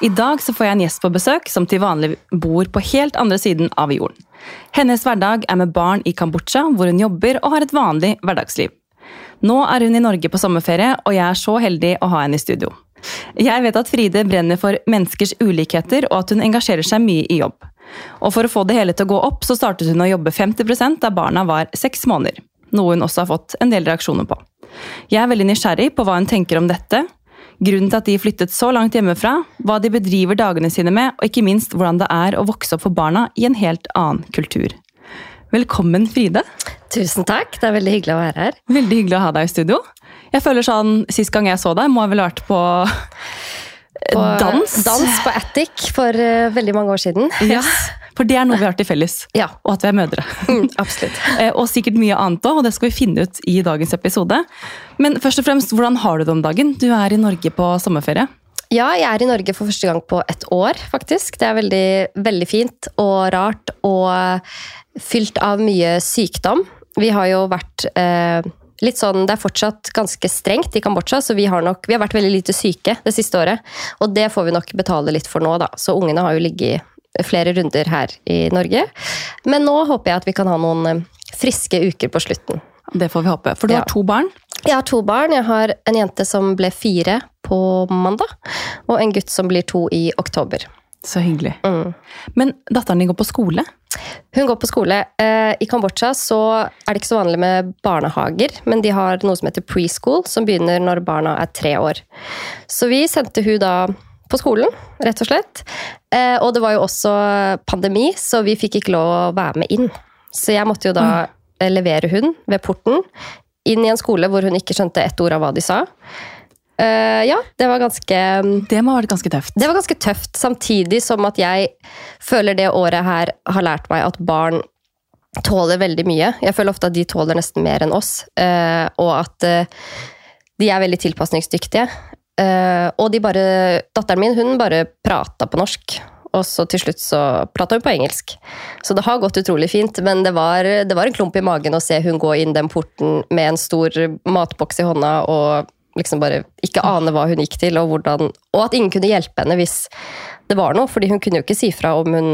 I dag så får jeg en gjest på besøk som til vanlig bor på helt andre siden av jorden. Hennes hverdag er med barn i Kambodsja, hvor hun jobber og har et vanlig hverdagsliv. Nå er hun i Norge på sommerferie, og jeg er så heldig å ha henne i studio. Jeg vet at Fride brenner for menneskers ulikheter, og at hun engasjerer seg mye i jobb. Og For å få det hele til å gå opp, så startet hun å jobbe 50% da barna var seks måneder. Noe hun også har fått en del reaksjoner på. Jeg er veldig nysgjerrig på hva hun tenker om dette, grunnen til at de flyttet så langt hjemmefra, hva de bedriver dagene sine med, og ikke minst hvordan det er å vokse opp for barna i en helt annen kultur. Velkommen, Fride. Tusen takk. Det er veldig hyggelig å være her. Veldig hyggelig å ha deg i studio. Jeg føler sånn, Sist gang jeg så deg, må jeg vel ha vært på, på dans? Dans på Attic for uh, veldig mange år siden. Ja, For det er noe vi har til felles. Ja. Og at vi er mødre. Mm, absolutt. Eh, og sikkert mye annet òg, og det skal vi finne ut i dagens episode. Men først og fremst, hvordan har du det om dagen? Du er i Norge på sommerferie. Ja, jeg er i Norge for første gang på et år, faktisk. Det er veldig, veldig fint og rart og fylt av mye sykdom. Vi har jo vært eh, litt sånn, Det er fortsatt ganske strengt i Kambodsja, så vi har, nok, vi har vært veldig lite syke det siste året. Og det får vi nok betale litt for nå, da. Så ungene har jo ligget flere runder her i Norge. Men nå håper jeg at vi kan ha noen eh, friske uker på slutten. Det får vi håpe. For du Ja. har to barn. Jeg har to barn. Jeg har en jente som ble fire på mandag, og en gutt som blir to i oktober. Så hyggelig. Mm. Men datteren din går på skole. Hun går på skole. Eh, I Kambodsja så er det ikke så vanlig med barnehager, men de har noe som heter preschool, som begynner når barna er tre år. Så vi sendte hun da på skolen, rett og slett. Eh, og det var jo også pandemi, så vi fikk ikke lov å være med inn. Så jeg måtte jo da mm. levere hun ved porten inn i en skole hvor hun ikke skjønte ett ord av hva de sa. Uh, ja, det var ganske Det må ha vært ganske tøft. det var ganske tøft, samtidig som at jeg føler det året her har lært meg at barn tåler veldig mye. Jeg føler ofte at de tåler nesten mer enn oss, uh, og at uh, de er veldig tilpasningsdyktige. Eh, og de bare Datteren min hun bare prata på norsk. Og så til slutt så prata hun på engelsk. Så det har gått utrolig fint, men det var, det var en klump i magen å se hun gå inn den porten med en stor matboks i hånda og liksom bare ikke ane hva hun gikk til, og, hvordan, og at ingen kunne hjelpe henne hvis det var noe. fordi hun kunne jo ikke si fra om hun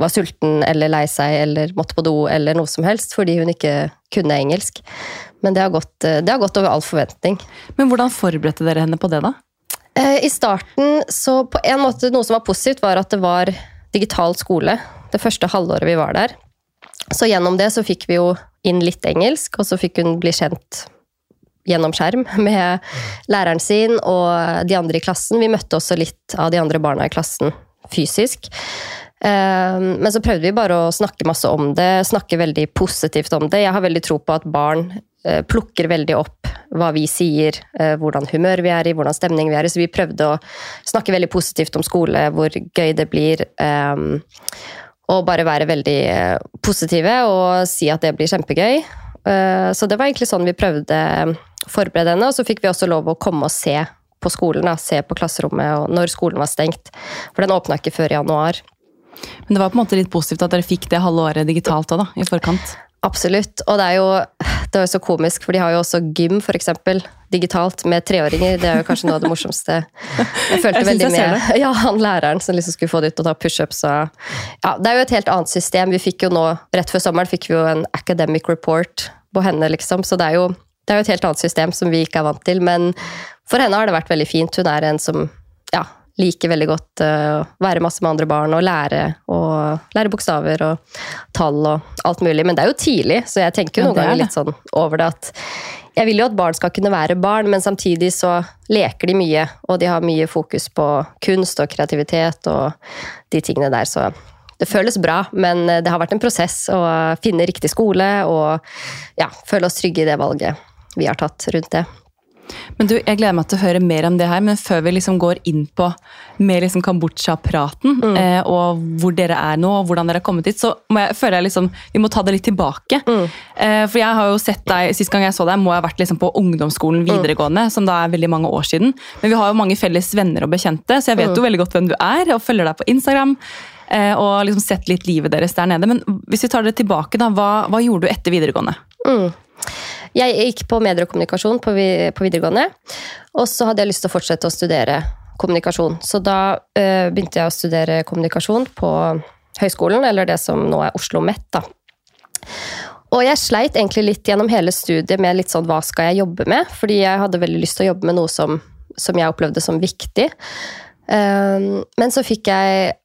var sulten eller lei seg eller måtte på do eller noe som helst, fordi hun ikke kunne engelsk. Men det har gått, det har gått over all forventning. Men hvordan forberedte dere henne på det, da? Eh, I starten, så på en måte Noe som var positivt, var at det var digital skole. Det første halvåret vi var der. Så gjennom det så fikk vi jo inn litt engelsk, og så fikk hun bli kjent gjennom skjerm med læreren sin og de andre i klassen. Vi møtte også litt av de andre barna i klassen fysisk. Eh, Men så prøvde vi bare å snakke masse om det, snakke veldig positivt om det. Jeg har veldig tro på at barn eh, plukker veldig opp hva vi sier, eh, hvordan humør vi er i, hvordan stemning vi er i. Så vi prøvde å snakke veldig positivt om skole, hvor gøy det blir. eh, Og bare være veldig eh, positive og si at det blir kjempegøy. Eh, Så det var egentlig sånn vi prøvde å forberede henne. Og så fikk vi også lov å komme og se på skolen, da, se på klasserommet og når skolen var stengt. For den åpna ikke før i januar. Men det var på en måte litt positivt at dere fikk det halve året digitalt òg, da, i forkant. Absolutt. Og det er jo det er jo så komisk, for de har jo også gym, for eksempel, digitalt med treåringer. Det er jo kanskje noe av det morsomste. Jeg følte Jeg veldig jeg med ja, han læreren som liksom skulle få det ut og ta pushups. Ja, det er jo et helt annet system. Vi fikk jo nå, rett før sommeren, fikk vi jo en academic report på henne, liksom. Så det er jo det er jo et helt annet system som vi ikke er vant til. Men for henne har det vært veldig fint. Hun er en som liker veldig godt eh, å være masse med andre barn og lære, og lære bokstaver og tall og alt mulig. Men det er jo tidlig, så jeg tenker jo noen er ganger litt sånn over det at jeg vil jo at barn skal kunne være barn, men samtidig så leker de mye, og de har mye fokus på kunst og kreativitet og de tingene der, så det føles bra, men det har vært en prosess å finne riktig skole og ja, føle oss trygge i det valget vi har tatt rundt det. Men du, Jeg gleder meg til å høre mer om det her, men før vi liksom går inn på mer liksom Kambodsja-praten, Mm. eh, og hvor dere er nå, og hvordan dere har kommet dit, så jeg, føler jeg liksom, vi må ta det litt tilbake. Mm. Eh, for jeg har jo sett deg, Sist gang jeg så deg, må jeg ha vært liksom på ungdomsskolen Mm. videregående, som da er veldig mange år siden. Men vi har jo mange felles venner og bekjente, så jeg Mm. vet jo veldig godt hvem du er, og følger deg på Instagram. eh, Og liksom sett litt livet deres der nede. Men hvis vi tar det tilbake, da, hva, hva gjorde du etter videregående? Mm. Jeg gikk på medier og kommunikasjon på, videregående. Og så hadde jeg lyst til å fortsette å studere kommunikasjon. Så da eh, begynte jeg å studere kommunikasjon på høyskolen, eller det som nå er Oslo OsloMet. da. Og jeg sleit egentlig litt gjennom hele studiet med litt sånn hva skal jeg jobbe med? Fordi jeg hadde veldig lyst til å jobbe med noe som, som jeg opplevde som viktig. Um, men så fikk jeg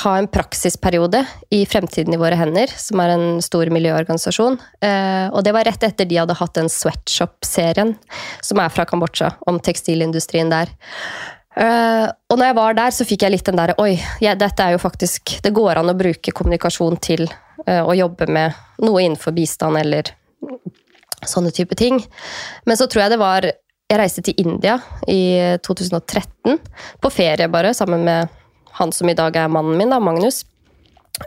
ha en praksisperiode i Fremtiden i våre hender, som er en stor miljøorganisasjon. Uh, og det var rett etter de hadde hatt den Sweatshop-serien, som er fra Kambodsja, om tekstilindustrien der. Uh, og når jeg var der, så fikk jeg litt den derre Oi, ja, dette er jo faktisk Det går an å bruke kommunikasjon til uh, å jobbe med noe innenfor bistand eller sånne type ting. Men så tror jeg det var Jeg reiste til India i 2013, på ferie bare, sammen med han som i dag er mannen min, da, Magnus.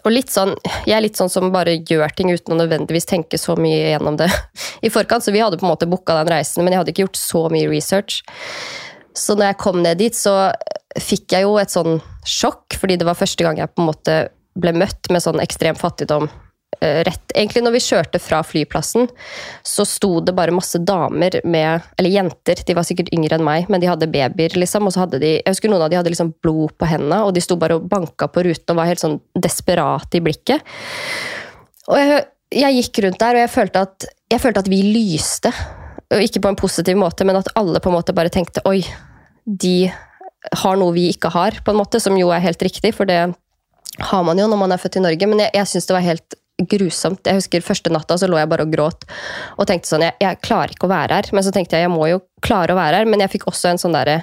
Og litt sånn, Jeg er litt sånn som bare gjør ting uten å nødvendigvis tenke så mye gjennom det i forkant. Så vi hadde på en måte booka den reisen, men jeg hadde ikke gjort så mye research. Så når jeg kom ned dit, så fikk jeg jo et sånn sjokk, fordi det var første gang jeg på en måte ble møtt med sånn ekstrem fattigdom. Eh, rett, egentlig når vi kjørte fra flyplassen, så sto det bare masse damer med Eller jenter, de var sikkert yngre enn meg, men de hadde babyer, liksom. Og så hadde de Jeg husker noen av de hadde liksom blod på hendene, og de sto bare og banka på ruten og var helt sånn desperate i blikket. Og jeg, jeg gikk rundt der, og jeg følte at, jeg følte at vi lyste og ikke på en positiv måte, men at alle på en måte bare tenkte oi, de har noe vi ikke har, på en måte, som jo er helt riktig, for det har man jo når man er født i Norge. Men jeg, jeg syns det var helt grusomt. Jeg husker Første natta så lå jeg bare og gråt og tenkte sånn jeg, jeg, klarer ikke å være her. Men så tenkte jeg jeg må jo klare å være her, men jeg fikk også en sånn derre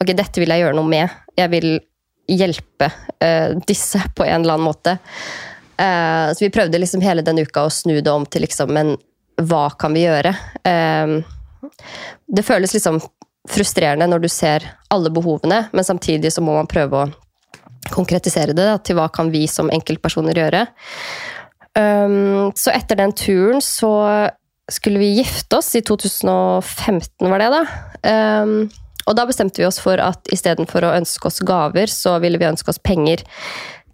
Ok, dette vil jeg gjøre noe med. Jeg vil hjelpe uh, disse på en eller annen måte. Uh, så vi prøvde liksom hele den uka å snu det om til liksom Men hva kan vi gjøre? Uh, det føles liksom frustrerende når du ser alle behovene, men samtidig så må man prøve å konkretisere det da, til hva kan vi som enkeltpersoner gjøre. Ehm, så etter den turen så skulle vi gifte oss i 2015, var det da. Um, og da bestemte vi oss for at istedenfor å ønske oss gaver, så ville vi ønske oss penger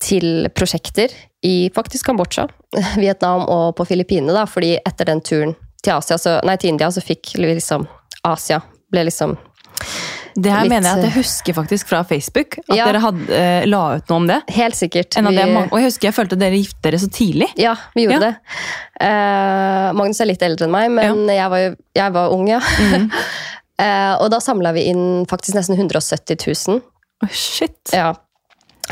til prosjekter i faktisk Kambodsja, Vietnam og på Filippinene. da, fordi etter den turen til, Asia, så, nei, til India så fikk liksom Asia ble liksom det her litt, mener jeg at jeg husker faktisk fra Facebook. At ja, dere hadde, uh, la ut noe om det. Helt sikkert. Vi, og jeg husker jeg følte at dere giftet dere så tidlig. Ja, vi gjorde ja. det. Uh, Magnus er litt eldre enn meg, men ja. jeg, var jo, jeg, var ung, ja. Mm. uh, og da samla vi inn faktisk nesten 170 000. Oh, shit. Ja.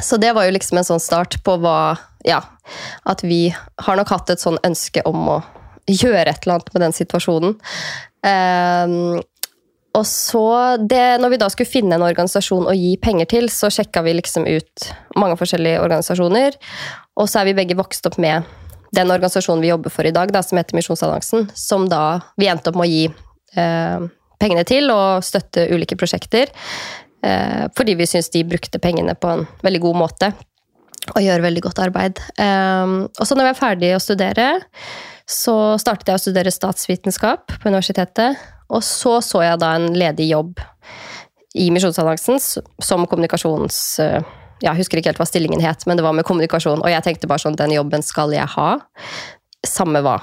Så det var jo liksom en sånn start på hva Ja, at vi har nok hatt et sånn ønske om å gjøre et eller annet med den situasjonen. Um, og så, det, når vi da skulle finne en organisasjon å gi penger til, så sjekka vi liksom ut mange forskjellige organisasjoner. Og så er vi begge vokst opp med den organisasjonen vi jobber for i dag, da, som heter Misjonsalliansen. Som da vi endte opp med å gi eh, pengene til og støtte ulike prosjekter. Eh, fordi vi syns de brukte pengene på en veldig god måte og gjør veldig godt arbeid. Eh, og så når vi er ferdig å studere, så startet jeg å studere statsvitenskap på universitetet. Og så så jeg da en ledig jobb i Misjonsannonsen som kommunikasjons... Eh, jeg husker ikke helt hva stillingen het, men det var med kommunikasjon. Og jeg tenkte bare sånn, den jobben skal jeg ha. Samme hva.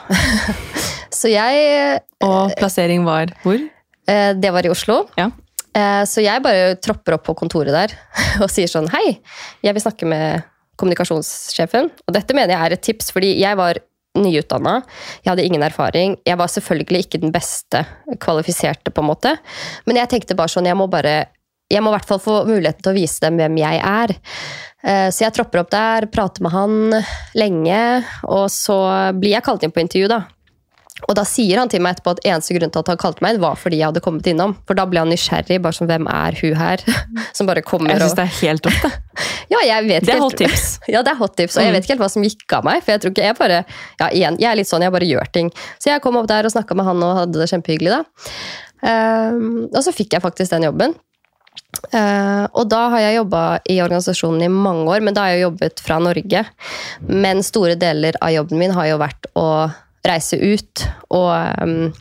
så jeg Og plassering var hvor? Det var i Oslo. Ja. Eh, så jeg bare tropper opp på kontoret der og sier sånn Hei, jeg vil snakke med kommunikasjonssjefen. Og dette mener jeg er et tips, fordi jeg var nyutdanna. Jeg hadde ingen erfaring. Jeg var selvfølgelig ikke den beste kvalifiserte, på en måte. Men jeg tenkte bare sånn, jeg må bare jeg må i hvert fall få muligheten til å vise dem hvem jeg er. Eh, så jeg tropper opp der, prater med han lenge, og så blir jeg kalt inn på intervju, da. Og da sier han til meg etterpå at eneste grunn til at han kalte meg, var fordi jeg hadde kommet innom. For da ble han nysgjerrig. bare sånn, Hvem er hun her? Som bare kommer Jeg syns det er helt topp, det. ja, jeg vet det er hot tips. ja, det er hot tips. Og jeg mm. vet ikke helt hva som gikk av meg. For jeg tror ikke jeg bare Ja, igjen, jeg er litt sånn, jeg bare gjør ting. Så jeg kom opp der og snakka med han og hadde det kjempehyggelig, da. Um, og så fikk jeg faktisk den jobben. Uh, og da har jeg jobba i organisasjonen i mange år, men da har jeg jobbet fra Norge. Men store deler av jobben min har jo vært å reise ut og um,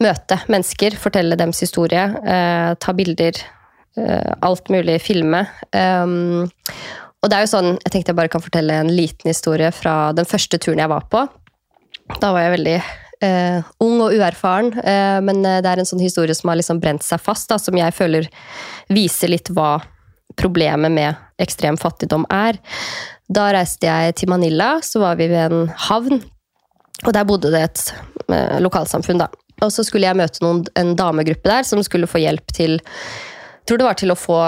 møte mennesker, fortelle deres historie, uh, ta bilder. Uh, alt mulig, filme. Um, og det er jo sånn, Jeg tenkte jeg bare kan fortelle en liten historie fra den første turen jeg var på. Da var jeg veldig uh, ung og uerfaren, men det er en sånn historie som har liksom brent seg fast, da, som jeg føler viser litt hva problemet med ekstrem fattigdom er. Da reiste jeg til Manila, så var vi ved en havn, og der bodde det et eh, lokalsamfunn, da. Og så skulle jeg møte noen, en damegruppe der som skulle få hjelp til Jeg tror det var til å få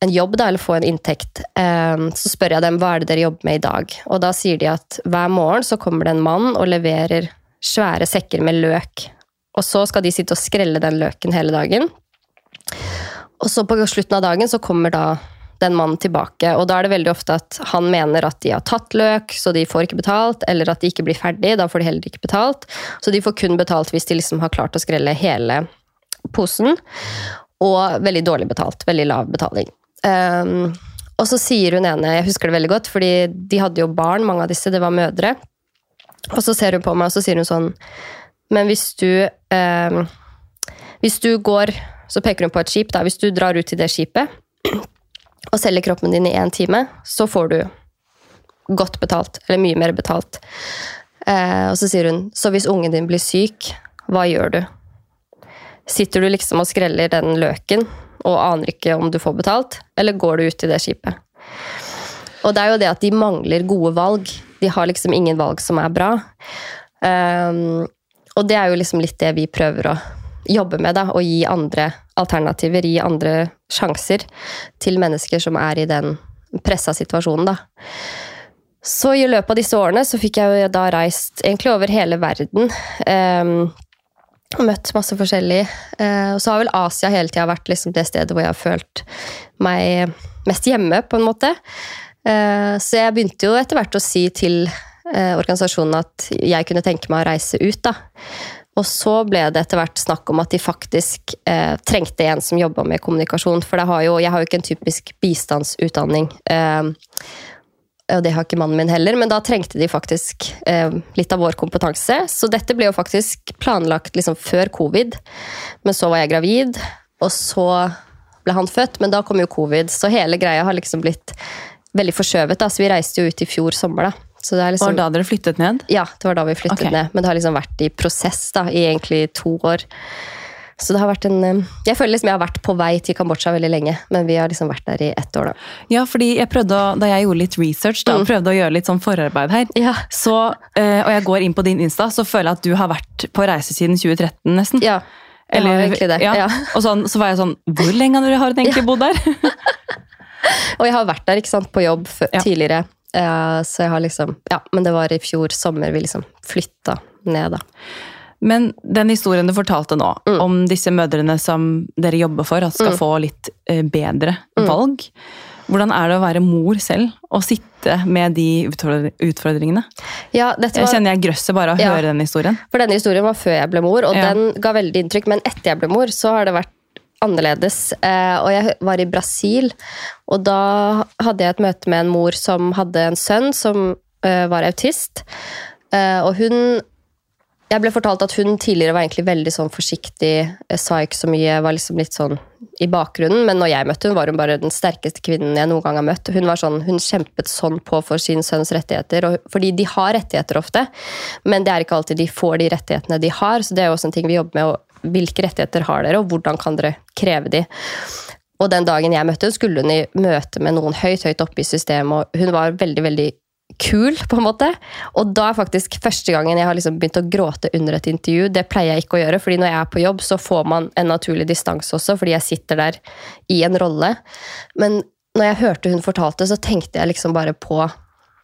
en jobb, da, eller få en inntekt. Eh, så spør jeg dem hva er det dere jobber med i dag. Og da sier de at hver morgen så kommer det en mann og leverer svære sekker med løk. Og så skal de sitte og skrelle den løken hele dagen. Og så på slutten av dagen så kommer da den mannen tilbake, og da er det veldig ofte at han mener at de har tatt løk, så de får ikke betalt, eller at de ikke blir ferdig, da får de heller ikke betalt. Så de får kun betalt hvis de liksom har klart å skrelle hele posen. Og veldig dårlig betalt. Veldig lav betaling. Um, og så sier hun ene, jeg husker det veldig godt, fordi de hadde jo barn, mange av disse, det var mødre. Og så ser hun på meg og så sier hun sånn Men hvis du um, Hvis du går Så peker hun på et skip. da, Hvis du drar ut til det skipet og selger kroppen din i én time, så får du godt betalt. Eller mye mer betalt. Eh, og så sier hun Så hvis ungen din blir syk, hva gjør du? Sitter du liksom og skreller den løken og aner ikke om du får betalt, eller går du ut i det skipet? Og det er jo det at de mangler gode valg. De har liksom ingen valg som er bra. Um, og det er jo liksom litt det vi prøver å jobbe med, da. Å gi andre alternativer, gi andre sjanser til mennesker som er i den pressa situasjonen, da. Så i løpet av disse årene så fikk jeg jo da reist egentlig over hele verden. Um, møtt masse forskjellig. Uh, og så har vel Asia hele tida vært liksom det stedet hvor jeg har følt meg mest hjemme, på en måte. Uh, så jeg begynte jo etter hvert å si til uh, organisasjonen at jeg kunne tenke meg å reise ut, da. Og så ble det etter hvert snakk om at de faktisk eh, trengte en som jobba med kommunikasjon. For har jo, jeg har jo ikke en typisk bistandsutdanning. Eh, og det har ikke mannen min heller, men da trengte de faktisk eh, litt av vår kompetanse. Så dette ble jo faktisk planlagt liksom før covid. Men så var jeg gravid, og så ble han født, men da kom jo covid. Så hele greia har liksom blitt veldig forskjøvet. Så vi reiste jo ut i fjor sommer, da. Så det liksom, var da dere flyttet ned? Ja, det var da vi flyttet okay. ned. Men det har liksom vært i prosess da, i egentlig to år. Så det har vært en eh, Jeg føler liksom jeg har vært på vei til Kambodsja veldig lenge, men vi har liksom vært der i ett år, da. Ja, fordi jeg prøvde å, Da jeg gjorde litt research, da, Mm. prøvde å gjøre litt sånn forarbeid her, Ja. så, eh, og jeg går inn på din Insta, så føler jeg at du har vært på reise siden 2013, nesten. Ja, jeg har egentlig det. Ja. Ja. Og sånn, så var jeg sånn Hvor lenge har dere egentlig bodd der? Og jeg har vært der ikke sant, på jobb tidligere. Ja. Eh, så jeg har liksom Ja, men det var i fjor sommer vi liksom flytta ned, da. Men den historien du fortalte nå, Mm. om disse mødrene som dere jobber for at skal Mm. få litt eh, bedre Mm. valg, hvordan er det å være mor selv og sitte med de utfordringene? Ja, dette Jeg kjenner jeg grøsser bare av å Ja. høre den historien. For denne historien var før jeg ble mor, og Ja. den ga veldig inntrykk. Men etter jeg ble mor, så har det vært annerledes. Eh, og jeg var i Brasil, og da hadde jeg et møte med en mor som hadde en sønn som eh, var autist. Eh, og hun Jeg ble fortalt at hun tidligere var egentlig veldig sånn forsiktig, sa ikke så mye, var liksom litt sånn i bakgrunnen. Men når jeg møtte hun var hun bare den sterkeste kvinnen jeg noen gang har møtt. Hun var sånn, hun kjempet sånn på for sin sønns rettigheter, og, fordi de har rettigheter ofte. Men det er ikke alltid de får de rettighetene de har, så det er jo også en ting vi jobber med. Og hvilke rettigheter har dere, og hvordan kan dere kreve de? Og den dagen jeg møtte henne, skulle hun i møte med noen høyt, høyt oppe i systemet, og hun var veldig, veldig kul, på en måte. Og da er faktisk første gangen jeg har liksom begynt å gråte under et intervju. Det pleier jeg ikke å gjøre, fordi når jeg er på jobb, så får man en naturlig distanse også, fordi jeg sitter der i en rolle. Men når jeg hørte hun fortalte, så tenkte jeg liksom bare på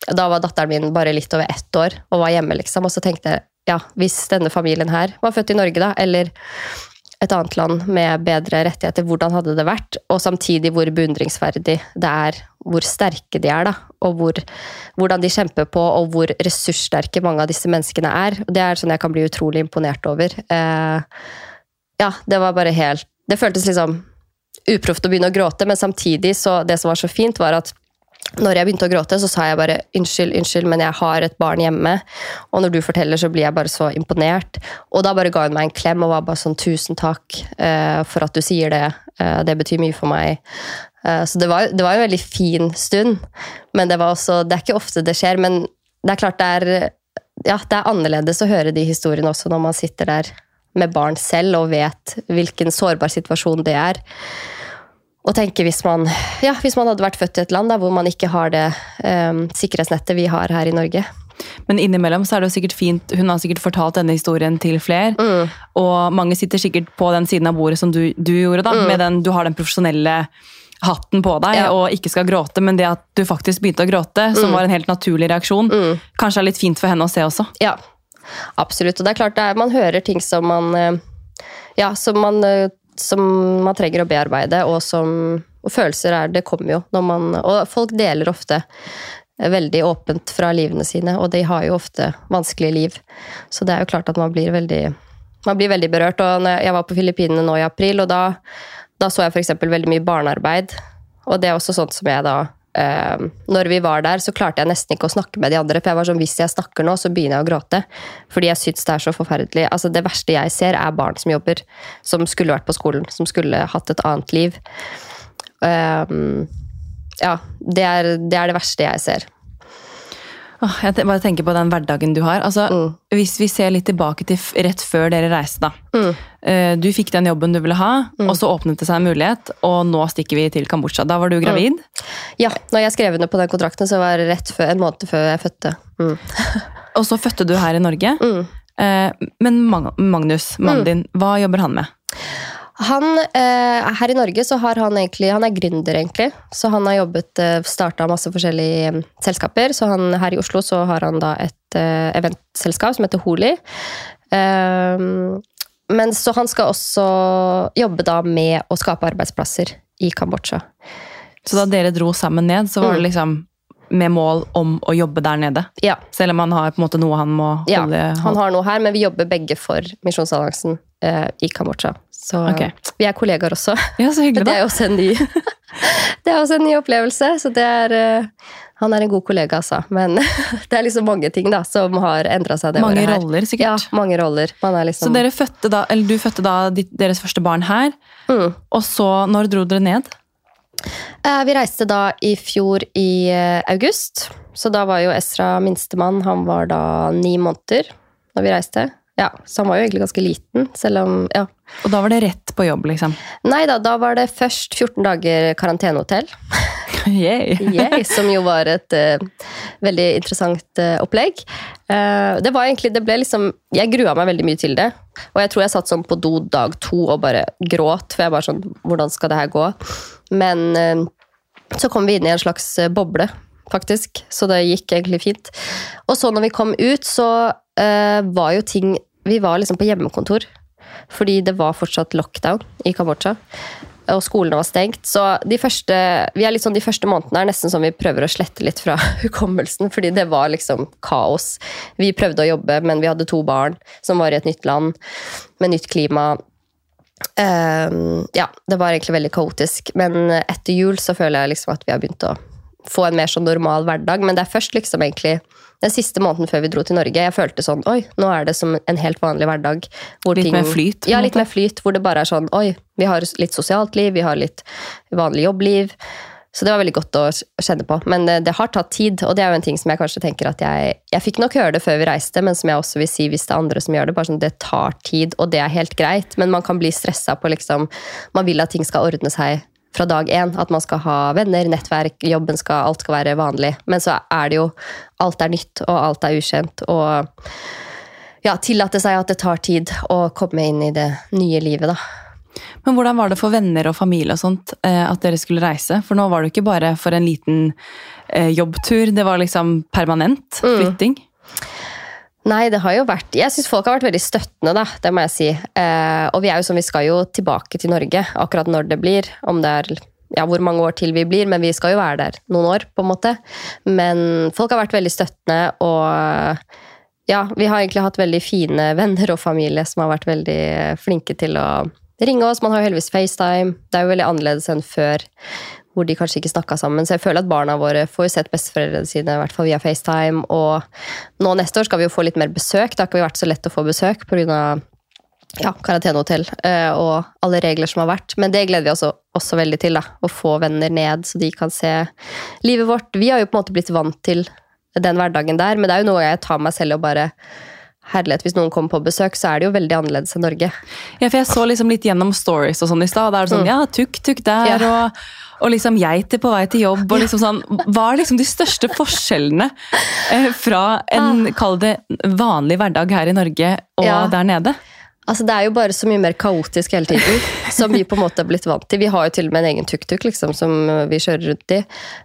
Da var datteren min bare litt over ett år og var hjemme, liksom. Og så tenkte jeg ja, hvis denne familien her var født i Norge, da, eller et annet land med bedre rettigheter, hvordan hadde det vært? Og samtidig hvor beundringsverdig det er, hvor sterke de er, da. Og hvor, hvordan de kjemper på, og hvor ressurssterke mange av disse menneskene er. Det er sånn jeg kan bli utrolig imponert over. Eh, ja, det var bare helt Det føltes liksom uproft å begynne å gråte, men samtidig så Det som var så fint, var at når jeg begynte å gråte, så sa jeg bare unnskyld, unnskyld, men jeg har et barn hjemme. Og når du forteller, så blir jeg bare så imponert. Og da bare ga hun meg en klem og var bare sånn tusen takk uh, for at du sier det. uh, det betyr mye for meg. Uh, så det var, det var en veldig fin stund. Men det var også Det er ikke ofte det skjer, men det er klart det er ja, det er annerledes å høre de historiene også når man sitter der med barn selv og vet hvilken sårbar situasjon det er. Og tenke hvis man, ja, hvis man hadde vært født i et land da, hvor man ikke har det um, sikkerhetsnettet vi har her i Norge. Men innimellom så er det jo sikkert fint, hun har sikkert fortalt denne historien til flere. Mm. Og mange sitter sikkert på den siden av bordet som du, du gjorde. da, med den, Du har den profesjonelle hatten på deg Mm. Ja. og ikke skal gråte, men det at du faktisk begynte å gråte, som var en helt naturlig reaksjon, Mm. kanskje er litt fint for henne å se også. Ja, absolutt. Og det er klart det er, man hører ting som man eh, Ja, som man, eh, som man trenger å bearbeide, og som og følelser er Det kommer jo når man Og folk deler ofte eh, veldig åpent fra livene sine, og de har jo ofte vanskelige liv. Så det er jo klart at man blir veldig man blir veldig berørt. og Jeg var på Filippinene nå i april, og da, da så jeg f.eks. veldig mye barnearbeid. Og det er også sånt som jeg da eh, Når vi var der, så klarte jeg nesten ikke å snakke med de andre. For jeg var sånn, hvis jeg snakker nå, så begynner jeg å gråte. Fordi jeg syns det er så forferdelig. Altså Det verste jeg ser, er barn som jobber. Som skulle vært på skolen. Som skulle hatt et annet liv. Uh, ja, det er, det er det verste jeg ser. Åh, Jeg bare tenker på den hverdagen du har. Altså, Mm. Hvis vi ser litt tilbake til rett før dere reiste. da. Mm. Eh, Du fikk den jobben du ville ha, og så åpnet det seg en mulighet, og nå stikker vi til Kambodsja. Da var du gravid. Ja, når jeg skrev under på den kontrakten, så var det rett før, en måned før jeg fødte. Mm. Og så fødte du her i Norge. Mm. Eh, Men Magnus, mannen din, hva jobber han med? Han, eh, her i Norge så har han egentlig, han er gründer egentlig, så han har jobbet, Starta startet masse forskjellige eh, selskaper, så han, her i Oslo så har han da et eh, eventselskap som heter Holi. Eh, men så han skal også jobbe da med å skape arbeidsplasser i Kambodsja. Så da dere dro sammen ned, så var det liksom med mål om å jobbe der nede? Ja, Selv om han har på en måte noe han må holde ja han har noe her, men vi jobber begge for Misjonsalliansen eh, i Kambodsja. Så okay. vi er kollegaer også. Ja, så hyggelig da. det er også en ny Det er også en ny opplevelse, så det er eh, Han er en god kollega, altså. Men det er liksom mange ting da, som har endra seg det Mange året her. roller, Ja, mange roller. Man er Så liksom dere fødte da, eller du fødte da ditt, deres første barn her, mm. og så når dro dere ned? Eh, Vi reiste da i fjor i eh, august, så da var jo Esra minstemann, han var da ni måneder da vi reiste. Ja, Så han var jo egentlig ganske liten, selv om Ja. Og da var det rett på jobb, liksom. Nei da, da var det først 14 dager karantenehotell. Yay. Yay, som jo var et uh, veldig interessant uh, opplegg. Uh, det var egentlig, det ble liksom, Jeg grua meg veldig mye til det. Og jeg tror jeg satt sånn på do dag to og bare gråt. For jeg bare sånn Hvordan skal det her gå? Men så kom vi inn i en slags boble, faktisk. Så det gikk egentlig fint. Og så når vi kom ut, så uh, var jo ting Vi var liksom på hjemmekontor. Fordi det var fortsatt lockdown i Kambodsja. Og skolene var stengt. Så de første, vi er sånn, de første månedene er nesten som vi prøver å slette litt fra hukommelsen. Fordi det var liksom kaos. Vi prøvde å jobbe, men vi hadde to barn som var i et nytt land med nytt klima. Ehm, ja, det var egentlig veldig kaotisk. Men etter jul så føler jeg liksom at vi har begynt å få en mer sånn normal hverdag. Men det er først liksom egentlig den siste måneden før vi dro til Norge jeg følte sånn Oi, nå er det som en helt vanlig hverdag. hvor Litt mer flyt, Ja, litt mer flyt. Hvor det bare er sånn Oi, vi har litt sosialt liv, vi har litt vanlig jobbliv. Så det var veldig godt å kjenne på. Men det, det har tatt tid, og det er jo en ting som jeg kanskje tenker at jeg Jeg fikk nok høre det før vi reiste, men som jeg også vil si hvis det er andre som gjør det. bare sånn, Det tar tid, og det er helt greit, men man kan bli stressa på liksom Man vil at ting skal ordne seg fra dag én. At man skal ha venner, nettverk, jobben skal Alt skal være vanlig. Men så er det jo Alt er nytt, og alt er ukjent. Og ja, tillate seg at det tar tid å komme inn i det nye livet, da. Men hvordan var det for venner og familie og sånt eh, at dere skulle reise? For nå var det jo ikke bare for en liten eh, jobbtur, det var liksom permanent Mm. Nei, det har jo vært Jeg syns folk har vært veldig støttende, da. Det må jeg si. Eh, og vi er jo som vi skal jo tilbake til Norge akkurat når det blir. Om det er ja, hvor mange år til vi blir, men vi skal jo være der noen år, på en måte. Men folk har vært veldig støttende, og ja, vi har egentlig hatt veldig fine venner og familie som har vært veldig flinke til å ringe oss. Man har jo heldigvis FaceTime. Det er jo veldig annerledes enn før, hvor de kanskje ikke snakka sammen. Så jeg føler at barna våre får jo sett besteforeldrene sine i hvert fall via FaceTime. Og nå neste år skal vi jo få litt mer besøk. Det har ikke vært så lett å få besøk pga. Ja, karantenehotell eh, og alle regler som har vært. Men det gleder vi oss også, også veldig til. da, Å få venner ned, så de kan se livet vårt. Vi har jo på en måte blitt vant til den hverdagen der. Men det er jo noe jeg tar meg selv og bare Herlighet, hvis noen kommer på besøk, så er det jo veldig annerledes enn Norge. Ja, for jeg så liksom litt gjennom stories og sånn i stad. Da er det sånn, Mm. ja, tuk-tuk der, Ja. og, og liksom geiter på vei til jobb. og liksom sånn, Hva er liksom de største forskjellene eh, fra en, kall det, vanlig hverdag her i Norge og Ah. Ja. der nede? Altså, Det er jo bare så mye mer kaotisk hele tiden, som vi på en måte er blitt vant til. Vi har jo til og med en egen tuk-tuk liksom, som vi kjører rundt i.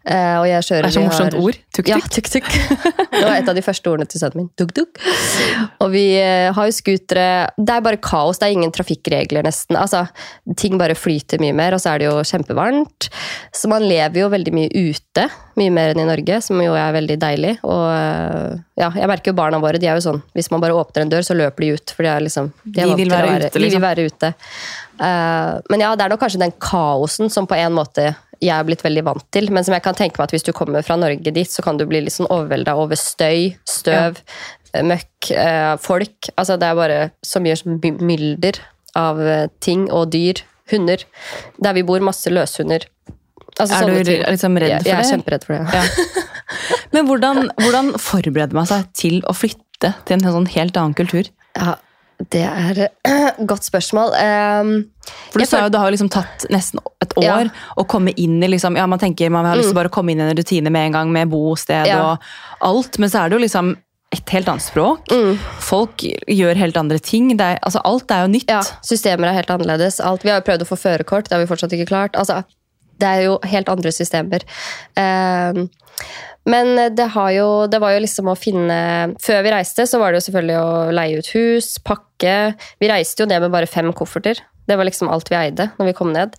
Eh, og jeg kjører, Det er så morsomt har- ord. Tuk-tuk. Ja, tuk-tuk. Det var et av de første ordene til sønnen min. Tuk-tuk. Og vi eh, har jo scootere. Det er bare kaos. Det er ingen trafikkregler, nesten. Altså, Ting bare flyter mye mer, og så er det jo kjempevarmt. Så man lever jo veldig mye ute. Mye mer enn i Norge, som jo er veldig deilig. Og eh, ja, jeg merker jo barna våre, de er jo sånn Hvis man bare åpner en dør, så løper de ut. For de er liksom de er De vil være, være ute, De liksom. vil være ute. Uh, men ja, det er nok kanskje den kaosen som på en måte jeg er blitt veldig vant til. Men som jeg kan tenke meg at hvis du kommer fra Norge dit, så kan du bli litt sånn overvelda over støy, støv, ja. møkk, eh, folk. Altså det er bare så mye mylder av ting og dyr. Hunder. Der vi bor, masse løshunder. Altså, Er du ting. liksom redd for det? jeg er kjemperedd for det. Ja. Men hvordan, hvordan forbereder man seg til å flytte til en sånn helt annen kultur? Ja, det er et godt spørsmål. Um, For du sa jo det har jo liksom tatt nesten et år Ja. Mm. å komme inn i liksom, ja man tenker man har lyst til bare å komme inn i en rutine med en gang, med bosted Ja. og alt, men så er det jo liksom et helt annet språk. Mm. Folk gjør helt andre ting. Er, altså alt er jo nytt. Ja, systemer er helt annerledes. Alt, vi har jo prøvd å få førerkort, det har vi fortsatt ikke klart. Altså, det er jo helt andre systemer. Eh, men det, har jo, det var jo liksom å finne Før vi reiste, så var det jo selvfølgelig å leie ut hus, pakke. Vi reiste jo ned med bare fem kofferter. Det var liksom alt vi eide når vi kom ned.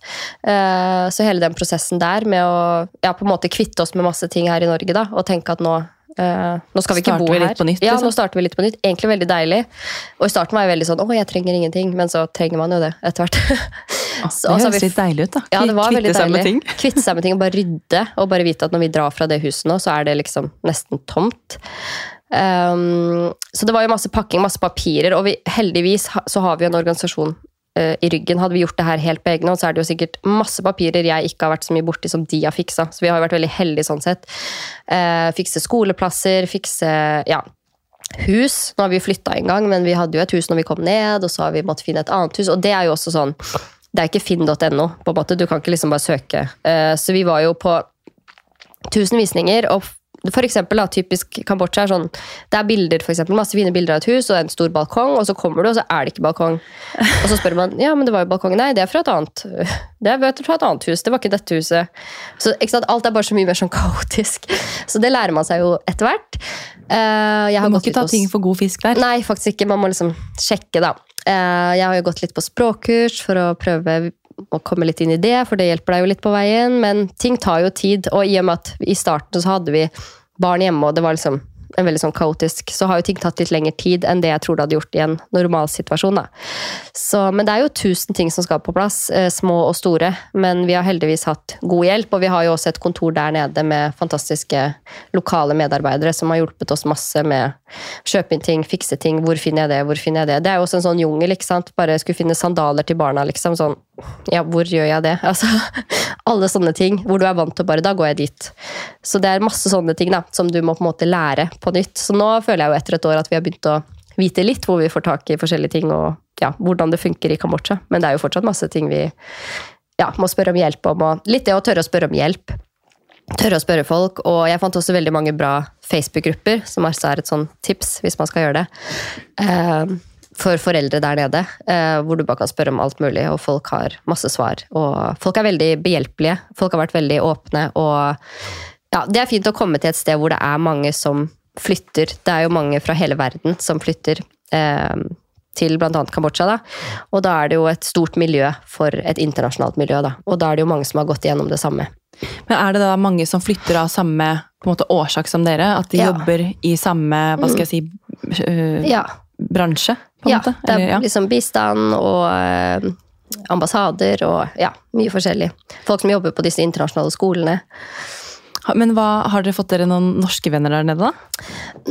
Eh, så hele den prosessen der med å ja, på en måte kvitte oss med masse ting her i Norge da, og tenke at nå eh, nå skal vi ikke Starter bo vi her. nytt, ja, liksom? nå starter vi litt på nytt. Egentlig veldig deilig. Og i starten var jeg veldig sånn 'Å, jeg trenger ingenting', men så trenger man jo det etter hvert. Så- det høres litt deilig ut, da. Ja, det var Kvitte seg med ting. Kvitte seg med ting og bare rydde. Og bare vite at når vi drar fra det huset nå, så er det liksom nesten tomt. Um, så det var jo masse pakking, masse papirer, og vi, heldigvis så har vi en organisasjon uh, i ryggen. Hadde vi gjort det her helt på egen hånd, så er det jo sikkert masse papirer jeg ikke har vært så mye borti som de har fiksa. Så vi har jo vært veldig heldige sånn sett. Uh, fikse skoleplasser, fikse ja, hus. Nå har vi flytta en gang, men vi hadde jo et hus når vi kom ned, og så har vi måttet finne et annet hus. Og det er jo også sånn Det er ikke finn.no, på en måte. Du kan ikke liksom bare søke. Eh, Så vi var jo på tusen visninger, og for eksempel da, typisk Kambodsja er sånn Det er bilder, for eksempel, masse fine bilder av et hus og en stor balkong, og så kommer du, og så er det ikke balkong. Og så spør man ja, men det var jo balkong. Nei, det er fra et annet Det er fra et annet hus. Det var ikke dette huset. Så Alt er bare så mye mer sånn kaotisk. Så det lærer man seg jo etter hvert. Uh, jeg har Du må ikke ta ting for god fisk der. Nei, faktisk ikke. Man må liksom sjekke, da. Eh, Jeg har jo gått litt på språkkurs for å prøve å komme litt inn i det, for det hjelper deg jo litt på veien. Men ting tar jo tid, og i og med at i starten så hadde vi barn hjemme, og det var liksom en veldig sånn kaotisk, så har jo ting tatt litt lengre tid enn det jeg tror det hadde gjort i en normal situasjon. Da. Men det er jo tusen ting som skal på plass, eh, små og store. Men vi har heldigvis hatt god hjelp, og vi har jo også et kontor der nede med fantastiske lokale medarbeidere som har hjulpet oss masse med å kjøpe inn ting, fikse ting. Hvor finner jeg det, hvor finner jeg det? Det er jo også en sånn jungel, ikke sant. Bare skulle finne sandaler til barna, liksom. Sånn, ja, hvor gjør jeg det? Altså, alle sånne ting. Hvor du er vant til å bare, da går jeg dit. Så det er masse sånne ting da, som du må på en måte lære på nytt. Så nå føler jeg jo etter et år at vi har begynt å vite litt hvor vi får tak i forskjellige ting, og ja, hvordan det funker i Kambodsja. Men det er jo fortsatt masse ting vi ja, må spørre om hjelp om. Og litt det å tørre å spørre om hjelp. Tørre å spørre folk. Og jeg fant også veldig mange bra Facebook-grupper, som også er et sånn tips hvis man skal gjøre det. Eh, for foreldre der nede, eh, hvor du bare kan spørre om alt mulig, og folk har masse svar. Og folk er veldig behjelpelige. Folk har vært veldig åpne. Og ja, det er fint å komme til et sted hvor det er mange som flytter. Det er jo mange fra hele verden som flytter. Eh, til bl.a. Kambodsja. Da. Og da er det jo et stort miljø for et internasjonalt miljø. Da. Og da er det jo mange som har gått igjennom det samme. Men er det da mange som flytter av samme måte, årsak som dere? At de Ja. jobber i samme hva skal jeg si, øh, Ja, bransje? På en ja måte? det er ja. liksom bistand og eh, ambassader og ja, mye forskjellig. Folk som jobber på disse internasjonale skolene. Men hva, har dere fått dere noen norske venner der nede, da?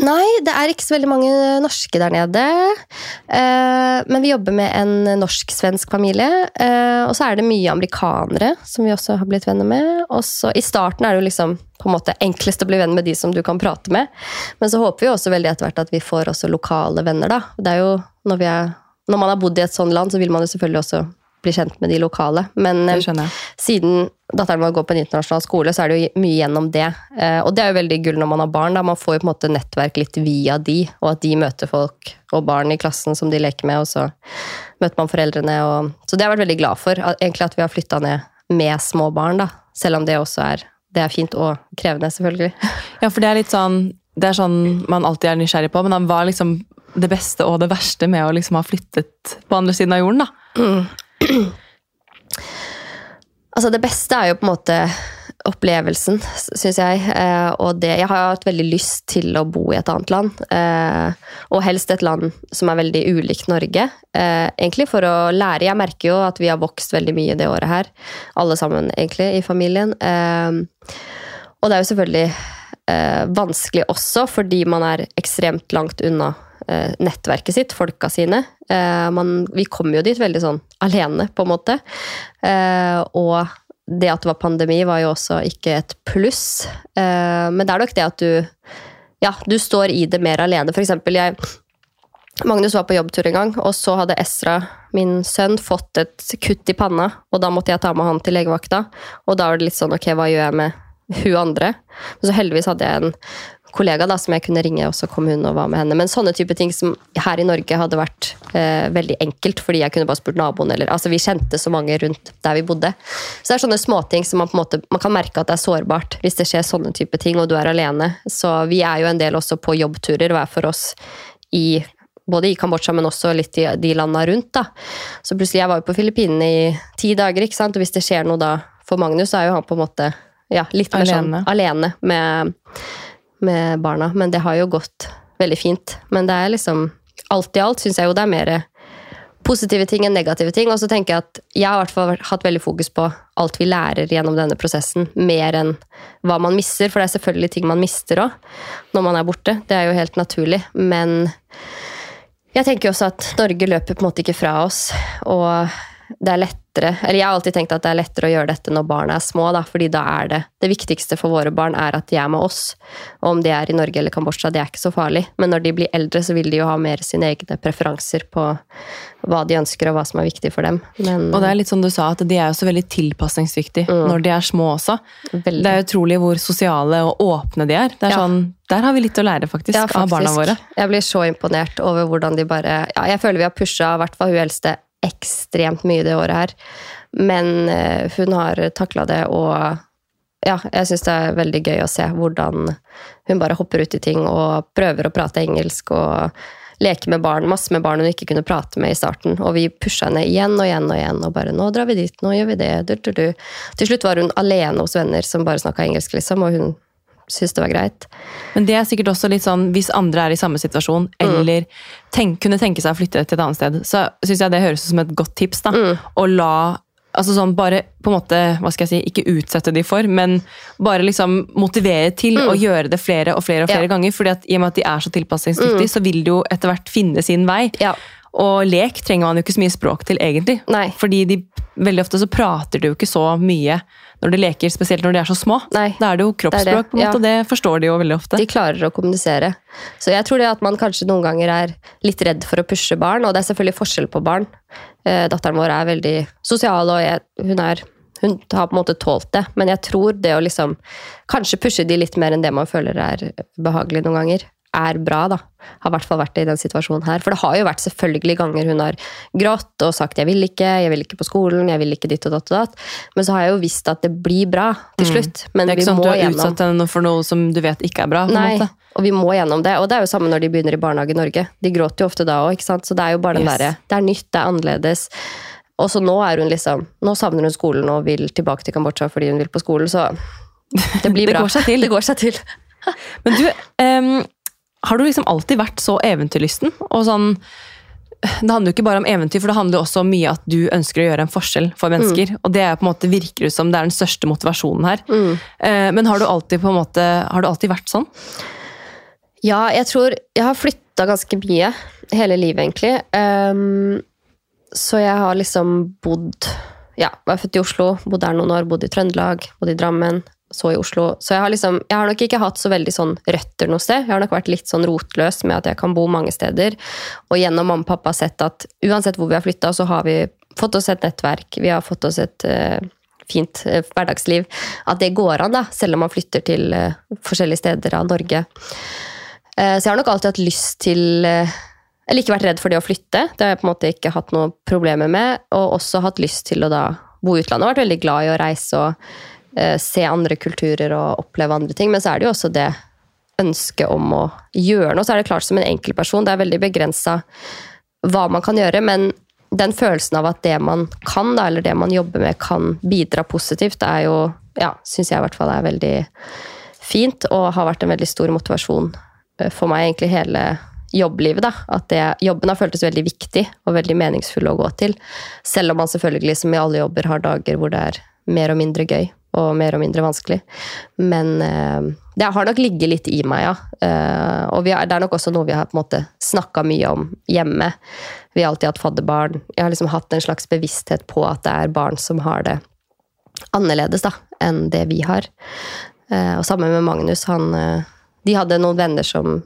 Nei, det er ikke så veldig mange norske der nede. Eh, men vi jobber med en norsk-svensk familie. eh, og så er det mye amerikanere som vi også har blitt venner med. Også, I starten er det jo liksom på en måte enklest å bli venn med de som du kan prate med. Men så håper vi også veldig etter hvert at vi får også lokale venner. da. Det er jo, når, er, når man har bodd i et sånt land, så vil man jo selvfølgelig også bli kjent med de lokale. Men eh, siden datteren vår går på en internasjonal skole, så er det jo mye gjennom det. Eh, og det er jo veldig gull når man har barn. Da. Man får jo på en måte nettverk litt via de, og at de møter folk og barn i klassen som de leker med, og så møter man foreldrene. Og, så det har jeg vært veldig glad for. Egentlig at vi har flytta ned med små barn, da. Selv om det også er, det er fint og krevende, selvfølgelig. Ja, for det er litt sånn det er sånn man alltid er nysgjerrig på, men han var liksom det beste og det verste med å liksom ha flyttet på andre siden av jorden, da. Altså, det beste er jo på en måte opplevelsen, syns jeg. Eh, og det Jeg har hatt veldig lyst til å bo i et annet land. Eh, og helst et land som er veldig ulikt Norge. Eh, egentlig for å lære. Jeg merker jo at vi har vokst veldig mye det året her. Alle sammen, egentlig, i familien. Eh, og det er jo selvfølgelig eh, vanskelig også, fordi man er ekstremt langt unna nettverket sitt, folka sine. Eh, man, vi kom jo dit veldig sånn alene, på en måte. Eh, og det at det var pandemi, var jo også ikke et pluss. Eh, men det er nok det at du Ja, du står i det mer alene. For eksempel, jeg Magnus var på jobbtur en gang, og så hadde Esra, min sønn, fått et kutt i panna. Og da måtte jeg ta med han til legevakta. Og da var det litt sånn ok, hva gjør jeg med hun andre? Men så heldigvis hadde jeg en kollega da, som jeg kunne ringe, og så kom hun og var med henne. Men sånne type ting som her i Norge hadde vært eh, veldig enkelt, fordi jeg kunne bare spurt naboen, eller altså vi kjente så mange rundt der vi bodde. Så det er sånne småting som man på en måte, man kan merke at det er sårbart hvis det skjer sånne type ting, og du er alene. Så vi er jo en del også på jobbturer, hver for oss i både i Kambodsja, men også litt i de landa rundt. da. Så plutselig, Jeg var jo på Filippinene i ti dager, ikke sant? og hvis det skjer noe da for Magnus, så er jo han på en måte ja, litt mer Alene. sånn alene med, med barna. Men det har jo gått veldig fint. Men det er liksom Alt i alt syns jeg jo det er mer positive ting enn negative ting. Og så tenker jeg at jeg har hvert fall hatt veldig fokus på alt vi lærer gjennom denne prosessen, mer enn hva man mister. For det er selvfølgelig ting man mister òg når man er borte. Det er jo helt naturlig. Men jeg tenker jo også at Norge løper på en måte ikke fra oss. Og det er lettere Eller jeg har alltid tenkt at det er lettere å gjøre dette når barna er små, da, fordi da er det Det viktigste for våre barn er at de er med oss. Og om de er i Norge eller Kambodsja, det er ikke så farlig. Men når de blir eldre, så vil de jo ha mer sine egne preferanser på hva de ønsker, og hva som er viktig for dem. Men Og det er litt som du sa, at de er jo så veldig tilpasningsdyktige Mm. når de er små også. veldig Det er utrolig hvor sosiale og åpne de er. Det er Ja. sånn, Der har vi litt å lære, faktisk, Ja, av barna våre. Jeg blir så imponert over hvordan de bare ja, Jeg føler vi har pusha i hvert fall hun eldste ekstremt mye det året her. Men eh, hun har takla det, og ja, jeg syns det er veldig gøy å se hvordan hun bare hopper ut i ting og prøver å prate engelsk og leke med barn, masse med barn hun ikke kunne prate med i starten. Og vi pusha henne igjen og igjen og igjen, og bare 'nå drar vi dit, nå gjør vi det', du, du, du. Til slutt var hun alene hos venner som bare snakka engelsk, liksom, og hun syntes det var greit. Men det er sikkert også litt sånn, hvis andre er i samme situasjon, eller tenk, kunne tenke seg å flytte til et annet sted, så syns jeg det høres ut som et godt tips. da, Å la altså sånn bare på en måte, hva skal jeg si, ikke utsette de for, men bare liksom motivere til å gjøre det flere og flere og flere Ja. ganger. fordi at i og med at de er så tilpasningsdyktige, så vil de jo etter hvert finne sin vei. Ja. Og lek trenger man jo ikke så mye språk til, egentlig. Nei. Fordi de, veldig ofte så prater de jo ikke så mye når de leker, spesielt når de er så små. Nei, Da er det jo kroppsspråk, på en måte, og det forstår de jo veldig ofte. De klarer å kommunisere. Så jeg tror det at man kanskje noen ganger er litt redd for å pushe barn, og det er selvfølgelig forskjell på barn. Eh, datteren vår er veldig sosial, og jeg, hun, er, hun har på en måte tålt det. Men jeg tror det å liksom kanskje pushe de litt mer enn det man føler er behagelig noen ganger, er bra, da. Har i hvert fall vært det i den situasjonen her. For det har jo vært selvfølgelig ganger hun har grått og sagt 'jeg vil ikke', 'jeg vil ikke på skolen', 'jeg vil ikke ditt og datt og datt'. Men så har jeg jo visst at det blir bra til slutt. Men Det er vi ikke sånn at du har gjennom utsatt henne for noe som du vet ikke er bra. Nei, måte. og vi må gjennom det. Og det er jo samme når de begynner i barnehage i Norge. De gråter jo ofte da òg, ikke sant. Så det er jo bare den Yes. derre Det er nytt, det er annerledes. Og så nå er hun liksom Nå savner hun skolen og vil tilbake til Kambodsja fordi hun vil på skolen, så det blir Det går seg til. Det går seg til. Men du, em, har du liksom alltid vært så eventyrlysten? Og sånn det handler jo ikke bare om eventyr, for det handler jo også om mye at du ønsker å gjøre en forskjell for mennesker. Og det er på en måte virker ut som det er den største motivasjonen her. Mm. Men har du alltid måte, har du alltid vært sånn? Ja, jeg tror Jeg har flytta ganske mye hele livet, egentlig. Um, så jeg har liksom bodd Ja, var født i Oslo, bodd her noen år, bodd i Trøndelag, bodd i Drammen, så i Oslo. Så jeg har liksom Jeg har nok ikke hatt så veldig sånn røtter noe sted. Jeg har nok vært litt sånn rotløs med at jeg kan bo mange steder. Og gjennom mamma og pappa sett at uansett hvor vi har flytta, så har vi fått oss et nettverk. Vi har fått oss et uh, fint uh, hverdagsliv. At det går an, da, selv om man flytter til uh, forskjellige steder av Norge. Så jeg har nok alltid hatt lyst til Eller ikke vært redd for det å flytte. Det har jeg på en måte ikke hatt noe problemer med. Og også hatt lyst til å da bo i utlandet. Vært veldig glad i å reise og se andre kulturer og oppleve andre ting. Men så er det jo også det ønsket om å gjøre noe. Så er det klart som en enkeltperson, det er veldig begrensa hva man kan gjøre. men den følelsen av at det man kan, da, eller det man jobber med, kan bidra positivt, det er jo, ja, syns jeg i hvert fall er veldig fint, og har vært en veldig stor motivasjon eh, for meg egentlig hele jobblivet. da, At det, jobben har føltes veldig viktig og veldig meningsfull å gå til. Selv om man selvfølgelig, som i alle jobber, har dager hvor det er mer og mindre gøy og mer og mindre vanskelig. Men eh, det har nok ligget litt i meg, ja. Eh, og har, det er nok også noe vi har på en måte snakka mye om hjemme. Vi har alltid hatt fadderbarn. Jeg har liksom hatt en slags bevissthet på at det er barn som har det annerledes da, enn det vi har. Eh, og sammen med Magnus, han De hadde noen venner som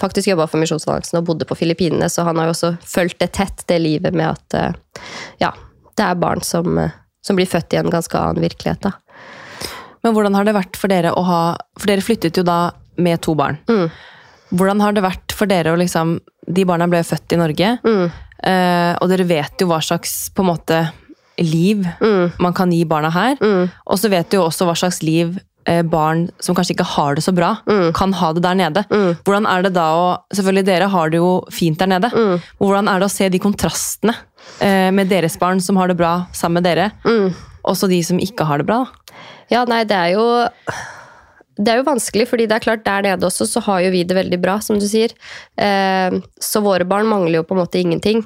faktisk jobba for Misjonsalliansen og bodde på Filippinene, så han har jo også fulgt det tett, det livet med at ja, det er barn som, som blir født i en ganske annen virkelighet. da. Men hvordan har det vært for dere å ha For dere flyttet jo da med to barn. Mm. Hvordan har det vært for dere å liksom De barna ble født i Norge, Mm. eh, og dere vet jo hva slags på en måte liv Mm. man kan gi barna her. Mm. Og så vet du jo også hva slags liv eh, barn som kanskje ikke har det så bra, Mm. kan ha det der nede. Mm. Hvordan er det da å Selvfølgelig, dere har det jo fint der nede. Mm. Hvordan er det å se de kontrastene eh, med deres barn som har det bra sammen med dere, Mm. og så de som ikke har det bra? da? Ja, nei, det er jo det er jo vanskelig, fordi det er klart der nede også så har jo vi det veldig bra, som du sier. Eh, så våre barn mangler jo på en måte ingenting.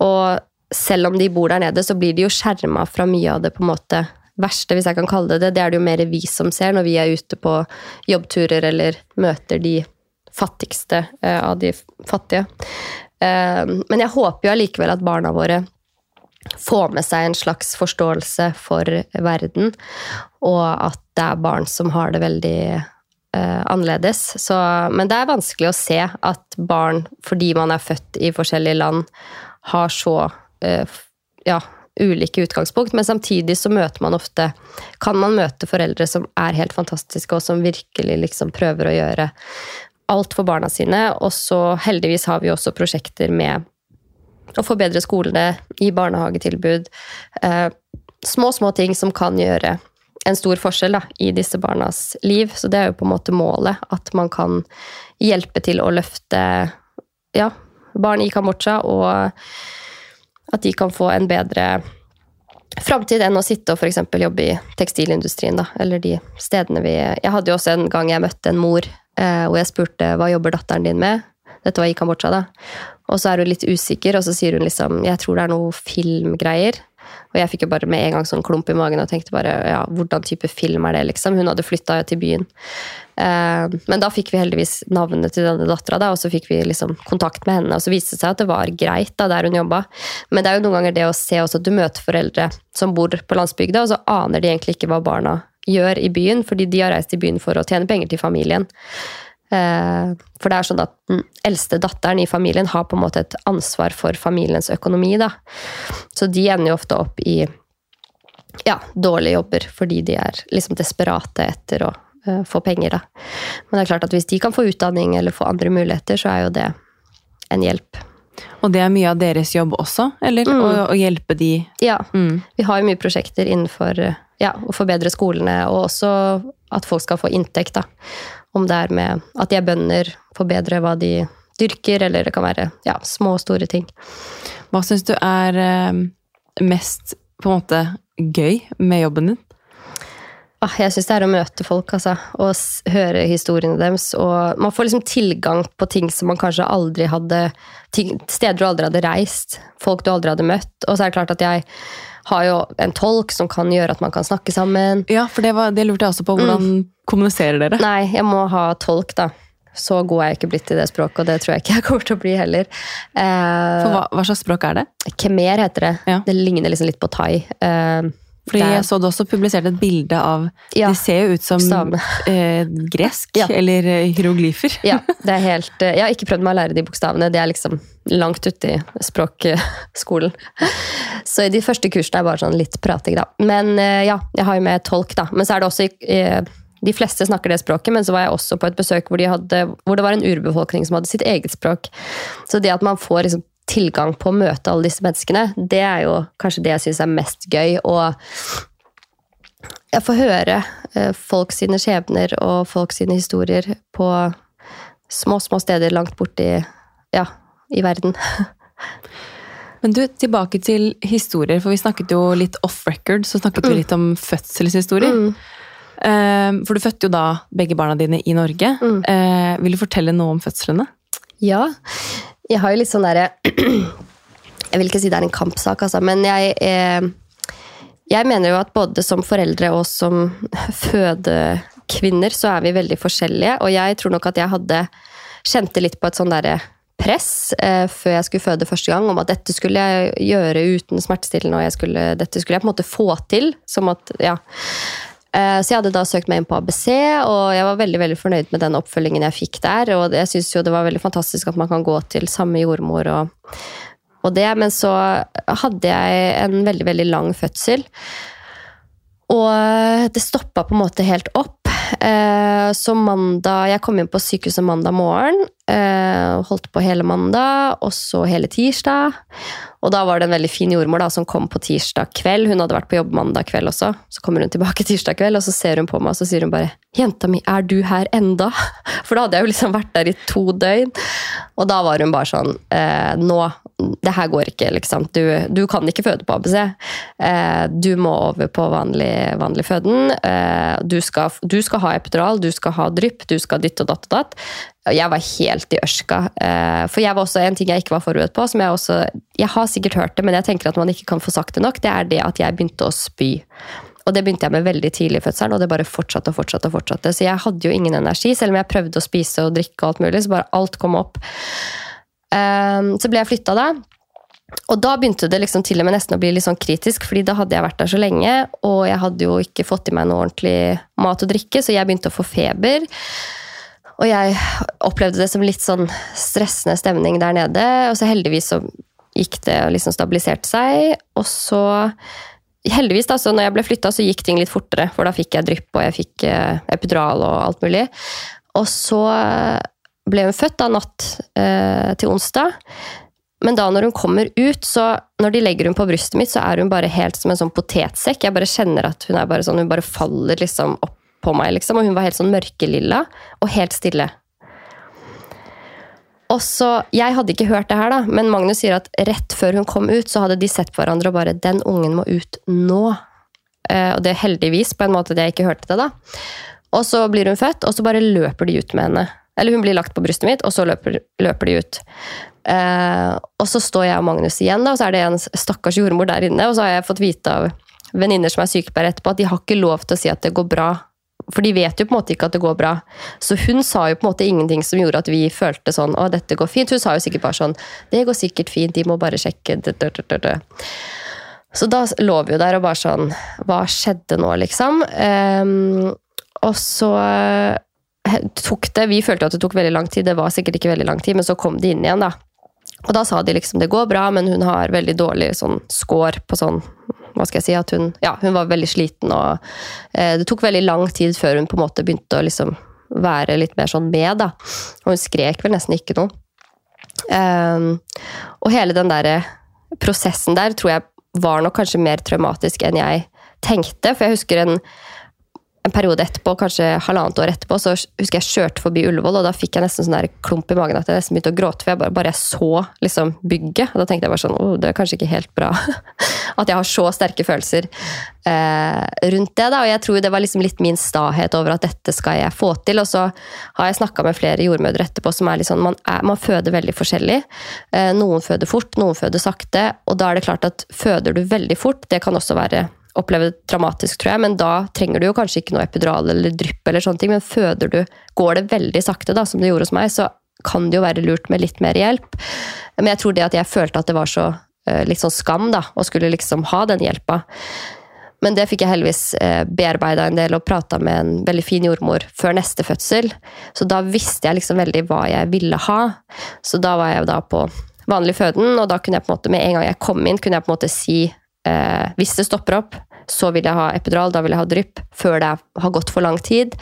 Og selv om de bor der nede, så blir de jo skjerma fra mye av det på en måte verste, hvis jeg kan kalle det det. Det er det jo mer vi som ser når vi er ute på jobbturer eller møter de fattigste eh, av de fattige. Eh, men jeg håper jo allikevel at barna våre får med seg en slags forståelse for verden, og at det er barn som har det veldig uh, annerledes. Så, men det er vanskelig å se at barn, fordi man er født i forskjellige land, har så uh, ja, ulike utgangspunkt, men samtidig så møter man ofte Kan man møte foreldre som er helt fantastiske, og som virkelig liksom prøver å gjøre alt for barna sine. Og så heldigvis har vi også prosjekter med å forbedre skolene, gi barnehagetilbud. Eh, små, små ting som kan gjøre en stor forskjell da, i disse barnas liv. Så det er jo på en måte målet, at man kan hjelpe til å løfte ja, barn i Kambodsja, og at de kan få en bedre framtid enn å sitte og eksempel jobbe i tekstilindustrien. Da, eller de stedene vi Jeg hadde jo også en gang jeg møtte en mor eh, hvor jeg spurte hva jobber datteren din med. Dette var i Kambodsja, da. Og så er hun litt usikker, og så sier hun liksom Jeg tror det er noe filmgreier. Og jeg fikk jo bare med en gang sånn klump i magen og tenkte bare ja, hvordan type film er det, liksom? Hun hadde flytta til byen. Eh, men da fikk vi heldigvis navnet til denne dattera, og så fikk vi liksom kontakt med henne. Og så viste det seg at det var greit da, der hun jobba. Men det er jo noen ganger det å se også at du møter foreldre som bor på landsbygda, og så aner de egentlig ikke hva barna gjør i byen, fordi de har reist i byen for å tjene penger til familien. Eh, For det er sånn at den eldste datteren i familien har på en måte et ansvar for familiens økonomi. Da. Så de ender jo ofte opp i ja, dårlige jobber fordi de er liksom desperate etter å eh, få penger. Da. Men det er klart at hvis de kan få utdanning eller få andre muligheter, så er jo det en hjelp. Og det er mye av deres jobb også, eller? Mm. Å, å hjelpe de Ja, mm. vi har jo mye prosjekter innenfor ja, å forbedre skolene, og også at folk skal få inntekt. Da. Om det er med at de er bønder, forbedre hva de dyrker, eller det kan være ja, små og store ting. Hva syns du er eh, mest på en måte gøy med jobben din? ah, jeg syns det er å møte folk, altså. Og høre historiene deres. Og man får liksom tilgang på ting som man kanskje aldri hadde ting, Steder du aldri hadde reist. Folk du aldri hadde møtt. Og så er det klart at jeg har jo en tolk som kan gjøre at man kan snakke sammen. Ja, for det, var, det lurte jeg også på. Hvordan kommuniserer dere? Nei, jeg må ha tolk, da. Så god er jeg ikke blitt i det språket, og det tror jeg ikke jeg kommer til å bli heller. Eh, For hva, hva slags språk er det? Khmer heter det. Ja. Det ligner liksom litt på thai. Eh, Fordi det jeg så du også publiserte et bilde av Ja, De ser jo ut som eh, gresk Ja. eller eh, hieroglyfer. Ja, det er helt, eh, jeg har ikke prøvd meg å lære de bokstavene. Det er liksom langt ute i språkskolen. Så de første kursene er bare sånn litt prating, da. Men eh, ja, jeg har jo med tolk, da. Men så er det også eh, De fleste snakker det språket, men så var jeg også på et besøk hvor, de hadde, hvor det var en urbefolkning som hadde sitt eget språk. Så det at man får liksom tilgang på å møte alle disse menneskene, det er jo kanskje det jeg syns er mest gøy. Og jeg får høre eh, folk sine skjebner og folk sine historier på små, små steder langt borti ja, i verden. Men du, tilbake til historier, for vi snakket jo litt off record, så snakket vi litt om fødselshistorier. Eh, for du fødte jo da begge barna dine i Norge. Mm. vil du fortelle noe om fødslene? Ja, jeg har jo litt sånn derre Jeg vil ikke si det er en kampsak, altså, men jeg eh, Jeg mener jo at både som foreldre og som fødekvinner så er vi veldig forskjellige, og jeg tror nok at jeg hadde Kjente litt på et sånn derre press eh, før jeg skulle føde første gang, om at dette skulle jeg gjøre uten smertestillende, og jeg skulle, dette skulle jeg på en måte få til. Som at, ja. Eh, Så jeg hadde da søkt meg inn på ABC, og jeg var veldig veldig fornøyd med den oppfølgingen jeg fikk der. Og jeg syns jo det var veldig fantastisk at man kan gå til samme jordmor og, og det. Men så hadde jeg en veldig, veldig lang fødsel. Og det stoppa på en måte helt opp. Eh, Så mandag Jeg kom inn på sykehuset mandag morgen. eh, Holdt på hele mandag, og så hele tirsdag. Og da var det en veldig fin jordmor da, som kom på tirsdag kveld. Hun hadde vært på jobb mandag kveld også. Så kommer hun tilbake tirsdag kveld, og så ser hun på meg og så sier hun bare 'Jenta mi, er du her enda?' For da hadde jeg jo liksom vært der i to døgn. Og da var hun bare sånn eh, 'Nå, det her går ikke, liksom. Du, du kan ikke føde på ABC. Du må over på vanlig, vanlig føden. Du, skal, du skal ha epidural, du skal ha drypp, du skal dytte og datt og datt. Jeg var helt i ørska. Eh, for jeg var også en ting jeg ikke var forberedt på, som jeg også Jeg har sikkert hørt det, men jeg tenker at man ikke kan få sagt det nok, det er det at jeg begynte å spy. Og det begynte jeg med veldig tidlig i fødselen, og det bare fortsatte og fortsatte. og fortsatte. Så jeg hadde jo ingen energi, selv om jeg prøvde å spise og drikke og alt mulig, så bare alt kom opp. Ehm, Så ble jeg flytta da. Og da begynte det liksom til og med nesten å bli litt sånn kritisk, fordi da hadde jeg vært der så lenge, og jeg hadde jo ikke fått i meg noe ordentlig mat og drikke, så jeg begynte å få feber. Og jeg opplevde det som litt sånn stressende stemning der nede, og så heldigvis så gikk det og liksom stabiliserte seg. Og så Heldigvis, da, så når jeg ble flytta, så gikk ting litt fortere, for da fikk jeg drypp, og jeg fikk eh, epidural og alt mulig. Og så ble hun født da natt eh, til onsdag. Men da når hun kommer ut, så når de legger hun på brystet mitt, så er hun bare helt som en sånn potetsekk. Jeg bare kjenner at hun er bare sånn, hun bare faller liksom opp på meg, liksom. Og hun var helt sånn mørkelilla og helt stille. Og så, Jeg hadde ikke hørt det her, da, men Magnus sier at rett før hun kom ut, så hadde de sett på hverandre og bare 'Den ungen må ut nå'. Eh, og det er heldigvis på en måte at jeg ikke hørte det, da. Og så blir hun født, og så bare løper de ut med henne. Eller hun blir lagt på brystet mitt, og så løper, løper de ut. Eh, og så står jeg og Magnus igjen, da, og så er det en stakkars jordmor der inne. Og så har jeg fått vite av venninner som er sykepleiere etterpå, at de har ikke lov til å si at det går bra. For de vet jo på en måte ikke at det går bra. Så hun sa jo på en måte ingenting som gjorde at vi følte sånn å, dette går fint. Hun sa jo sikkert bare sånn det går sikkert fint, de må bare sjekke. Så da lå vi jo der og bare sånn Hva skjedde nå, liksom? Eh, og så eh, tok det Vi følte at det tok veldig lang tid, det var sikkert ikke veldig lang tid, men så kom de inn igjen, da. Og da sa de liksom det går bra, men hun har veldig dårlig sånn score på sånn hva skal jeg si, at hun, ja, hun var veldig sliten, og eh, det tok veldig lang tid før hun på en måte begynte å liksom være litt mer sånn med, da. Og hun skrek vel nesten ikke noe. Um, og hele den der prosessen der tror jeg var nok kanskje mer traumatisk enn jeg tenkte, for jeg husker en en periode etterpå, kanskje halvannet år etterpå, så husker jeg kjørte forbi Ullevål, og da fikk jeg nesten sånn der klump i magen at jeg nesten begynte å gråte. For jeg bare, bare jeg så liksom, bygget, og da tenkte jeg bare sånn oh, det er kanskje ikke helt bra at jeg har så sterke følelser eh, rundt det. da, Og jeg tror det var liksom litt min stahet over at dette skal jeg få til. Og så har jeg snakka med flere jordmødre etterpå som er litt sånn man, er, man føder veldig forskjellig. Eh, noen føder fort, noen føder sakte, og da er det klart at føder du veldig fort, det kan også være oppleve det dramatisk, tror jeg, men da trenger du jo kanskje ikke noe epidural eller drypp, eller sånne ting, men føder du, går det veldig sakte, da, som det gjorde hos meg, så kan det jo være lurt med litt mer hjelp. Men jeg tror det at jeg følte at det var så liksom skam, da, å skulle liksom ha den hjelpa. Men det fikk jeg heldigvis eh, bearbeida en del og prata med en veldig fin jordmor før neste fødsel. Så da visste jeg liksom veldig hva jeg ville ha. Så da var jeg da på vanlig føden, og da kunne jeg på en måte, med en gang jeg kom inn, kunne jeg på en måte si eh, hvis det stopper opp, så vil jeg ha epidural, da vil jeg ha drypp. Før det har gått for lang tid.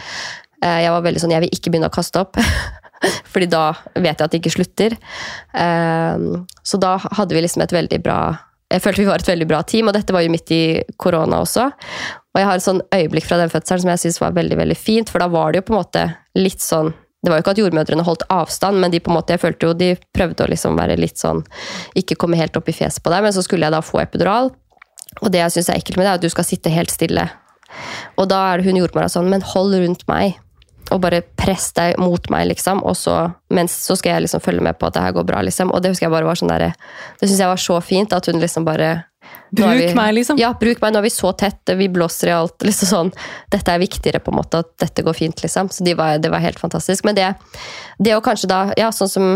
Eh, jeg var veldig sånn, jeg vil ikke begynne å kaste opp. Fordi da vet jeg at det ikke slutter. Eh, så da hadde vi liksom et veldig bra jeg følte vi var et veldig bra team, og dette var jo midt i korona også. Og jeg har et sånn øyeblikk fra den fødselen som jeg syns var veldig veldig fint, for da var det jo på en måte litt sånn det var jo ikke at jordmødrene holdt avstand, men de på en måte, jeg følte jo de prøvde å liksom være litt sånn Ikke komme helt opp i fjeset på deg, men så skulle jeg da få epidural. Og det jeg syns er ekkelt med det, er at du skal sitte helt stille. Og da er det hun gjorde meg sånn, men hold rundt meg. Og bare press deg mot meg, liksom. Og så, mens, så skal jeg liksom følge med på at det her går bra, liksom. Og det husker jeg bare var sånn der, Det syns jeg var så fint, at hun liksom bare Bruk vi, meg, liksom. Ja, bruk meg. Nå er vi så tett, vi blåser i alt. liksom sånn. Dette er viktigere, på en måte, at dette går fint, liksom. Så de var, det var helt fantastisk. Men det, det å kanskje da, ja, sånn som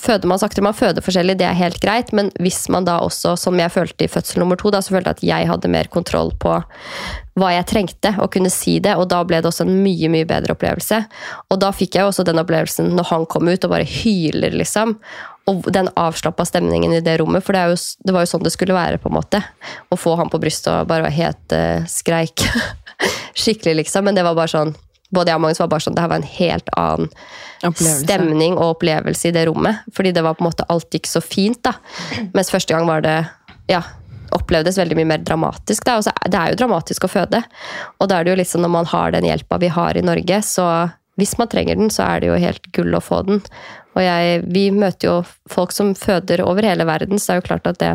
føder man saktere, man føder forskjellig, det er helt greit, men hvis man da også, som jeg følte i fødsel nummer to, da, så følte jeg at jeg hadde mer kontroll på hva jeg trengte, og kunne si det, og da ble det også en mye, mye bedre opplevelse. Og da fikk jeg også den opplevelsen når han kom ut og bare hyler, liksom. Og den avslappa stemningen i det rommet, for det, jo, det, var jo sånn det skulle være, på en måte. Å få han på brystet og bare helt uh, skreik skikkelig, liksom. Men det var bare sånn både jeg og Magnus var bare sånn, det her var en helt annen opplevelse. stemning og opplevelse i det rommet. Fordi det var på en måte alt gikk så fint, da. Mens første gang var det ja, opplevdes veldig mye mer dramatisk. Da. Det er jo dramatisk å føde. Og da er det jo liksom når man har den hjelpa vi har i Norge, så hvis man trenger den, så er det jo helt gull å få den. Og jeg, vi møter jo folk som føder over hele verden, så det er jo klart at det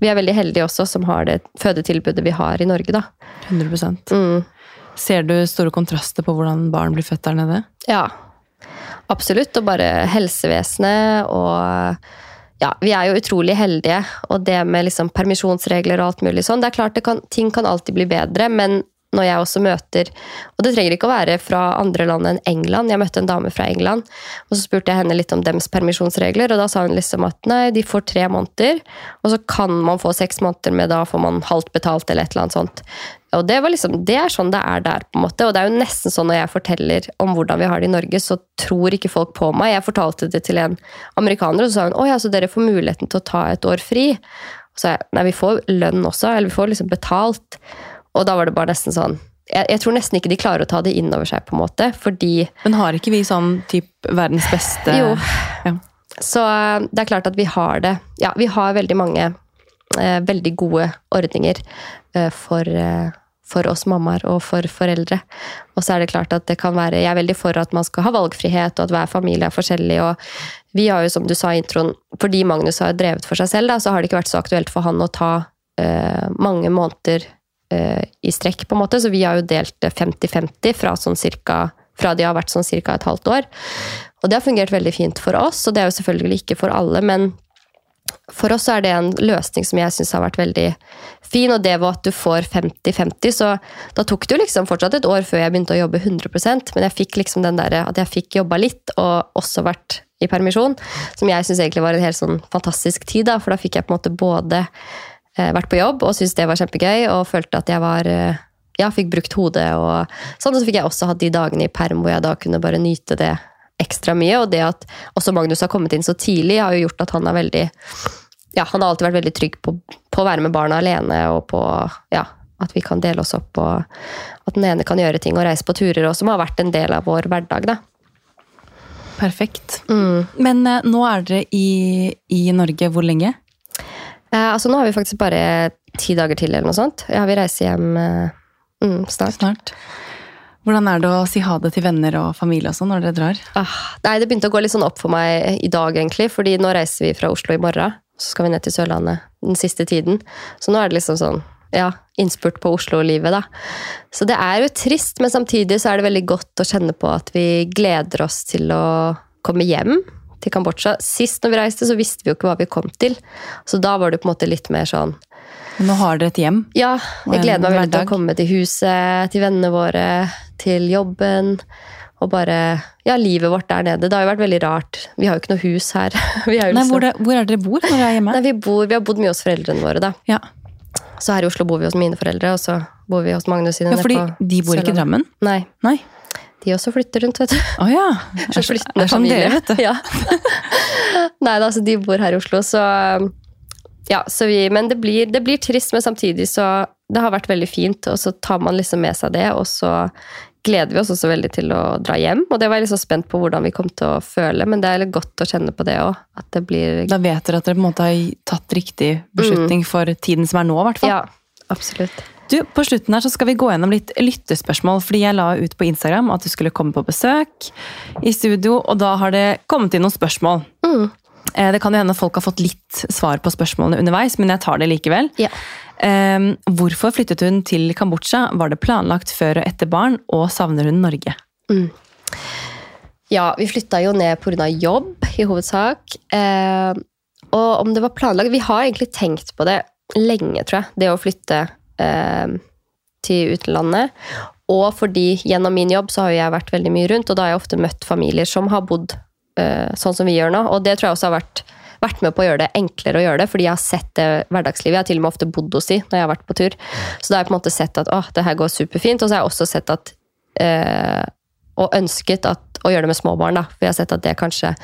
Vi er veldig heldige også som har det fødetilbudet vi har i Norge, da. 100 mm. Ser du store kontraster på hvordan barn blir født der nede? Ja, absolutt. Og bare helsevesenet og ja, vi er jo utrolig heldige. Og det med liksom permisjonsregler og alt mulig sånn, det er klart kan, ting kan alltid bli bedre, men når jeg også møter Og det trenger ikke å være fra andre land enn England. Jeg møtte en dame fra England, og så spurte jeg henne litt om dems permisjonsregler. Og da sa hun liksom at nei, de får tre måneder, og så kan man få seks måneder med da får man halvt betalt eller et eller annet sånt. Og det, var liksom, det er sånn det er der, på en måte. Og det er jo nesten sånn når jeg forteller om hvordan vi har det i Norge, så tror ikke folk på meg. Jeg fortalte det til en amerikaner, og så sa hun å ja, så dere får muligheten til å ta et år fri. Og så sa jeg nei, vi får lønn også, eller vi får liksom betalt. Og da var det bare nesten sånn jeg, jeg, tror nesten ikke de klarer å ta det inn over seg, på en måte, fordi Men har ikke vi sånn typ verdens beste Jo. Ja. Så eh, det er klart at vi har det. Ja, vi har veldig mange eh, veldig gode ordninger eh, for, eh, for oss mammaer og for foreldre. Og så er det klart at det kan være Jeg er veldig for at man skal ha valgfrihet, og at hver familie er forskjellig. og vi har jo, som du sa i introen, fordi Magnus har drevet for seg selv, da, så har det ikke vært så aktuelt for han å ta eh, mange måneder uh, i strekk, på en måte. Så vi har jo delt 50-50 fra, sånn fra de har vært sånn cirka et halvt år. Og det har fungert veldig fint for oss, og det er jo selvfølgelig ikke for alle, men for oss er det en løsning som jeg syns har vært veldig fin. Og det var at du får 50-50, så da tok det jo liksom fortsatt et år før jeg begynte å jobbe 100% men jeg fikk liksom den der, at jeg fikk jobba litt, og også vært i permisjon. Som jeg syns egentlig var en helt sånn fantastisk tid, da, for da fikk jeg på en måte både Eh, vært på jobb og syntes det var kjempegøy og følte at jeg var eh, ja, fikk brukt hodet og sånn. Og så fikk jeg også hatt de dagene i perm hvor jeg da kunne bare nyte det ekstra mye. Og det at også Magnus har kommet inn så tidlig, har jo gjort at han er veldig ja, han har alltid vært veldig trygg på, på å være med barna alene og på ja, at vi kan dele oss opp og at den ene kan gjøre ting og reise på turer og som har vært en del av vår hverdag. da. Perfekt. Mm. Men uh, nå er dere i, i Norge hvor lenge? Eh, altså, nå har vi faktisk bare ti dager til, eller noe sånt. Ja, vi reiser hjem eh, mm, snart. snart. Hvordan er det å si ha det til venner og familie og sånn når dere drar? Ah, nei, det begynte å gå litt sånn opp for meg i dag, egentlig. fordi nå reiser vi fra Oslo i morgen. Så skal vi ned til Sørlandet den siste tiden. Så nå er det liksom sånn ja, innspurt på Oslo-livet, da. Så det er jo trist, men samtidig så er det veldig godt å kjenne på at vi gleder oss til å komme hjem til Kambodsja. Sist når vi reiste, så visste vi jo ikke hva vi kom til. Så da var det på en måte litt mer sånn Nå har dere et hjem. Ja, jeg gleder meg veldig til å komme til huset, til vennene våre, til jobben. Og bare Ja, livet vårt der nede. Det har jo vært veldig rart. Vi har jo ikke noe hus her. Vi er jo Nei, liksom, hvor, det, hvor er dere bor når dere er hjemme? Nei, vi, bor, vi har bodd mye hos foreldrene våre, da. Ja, Så her i Oslo bor vi hos mine foreldre, og så bor vi hos Magnus sine ja fordi på de bor ikke i Drammen? Nei. Nei. De også flytter rundt, vet du. Å ja. Så flyttende familie. dere, vet du. Ja. Nei da, så de bor her i Oslo, så Ja, så vi Men det blir, det blir trist, men samtidig så Det har vært veldig fint, og så tar man liksom med seg det, og så gleder vi oss også veldig til å dra hjem. Og det var jeg så spent på hvordan vi kom til å føle, men det er litt godt å kjenne på det òg. Blir Da vet dere at dere på en måte har tatt riktig beslutning for tiden som er nå, i hvert fall. Ja, absolutt. Du, På slutten her så skal vi gå gjennom litt lyttespørsmål, fordi jeg la ut på Instagram at du skulle komme på besøk i studio, og da har det kommet inn noen spørsmål. Mm. Eh, Det kan jo hende folk har fått litt svar på spørsmålene underveis, men jeg tar det likevel. Ja. Eh, Hvorfor flyttet hun til Kambodsja? Var det planlagt før og etter barn, og savner hun Norge? Ja, vi flytta jo ned pga. jobb, i hovedsak. Eh, og om det var planlagt Vi har egentlig tenkt på det lenge, tror jeg. Det å flytte eh, til utlandet. Og fordi gjennom min jobb så har jeg vært veldig mye rundt, og da har jeg ofte møtt familier som har bodd eh, sånn som vi gjør nå. Og det tror jeg også har vært, vært med på å gjøre det enklere å gjøre det, fordi jeg har sett det hverdagslivet. Jeg har til og med ofte bodd hos de når jeg har vært på tur. Så da har jeg på en måte sett at å, det her går superfint. Og så har jeg også sett at uh, og ønsket at, å gjøre det med små barn. Da. For jeg har sett at det kanskje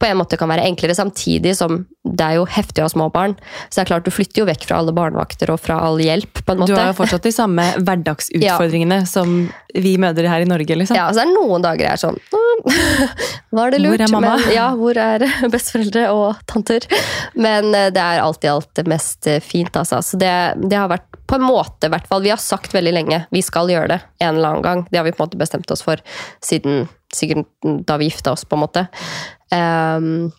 på en måte kan være enklere, samtidig som det er jo heftig å ha små barn. Så det er klart, du flytter jo vekk fra alle barnevakter og fra all hjelp. på en måte. Du har jo fortsatt de samme hverdagsutfordringene som vi møter her i Norge, liksom. Ja, så er det noen dager jeg er sånn «Mm, Var det lurt? Hvor er mamma?» Men, ja, hvor er besteforeldre og tanter? Men eh, det er alt i alt mest eh, fint, altså. Så det, det har vært på en måte, i hvert fall. Vi har sagt veldig lenge vi skal gjøre det en eller annen gang. Det har vi på en måte bestemt oss for siden sikkert da vi gifta oss, på en måte. Um,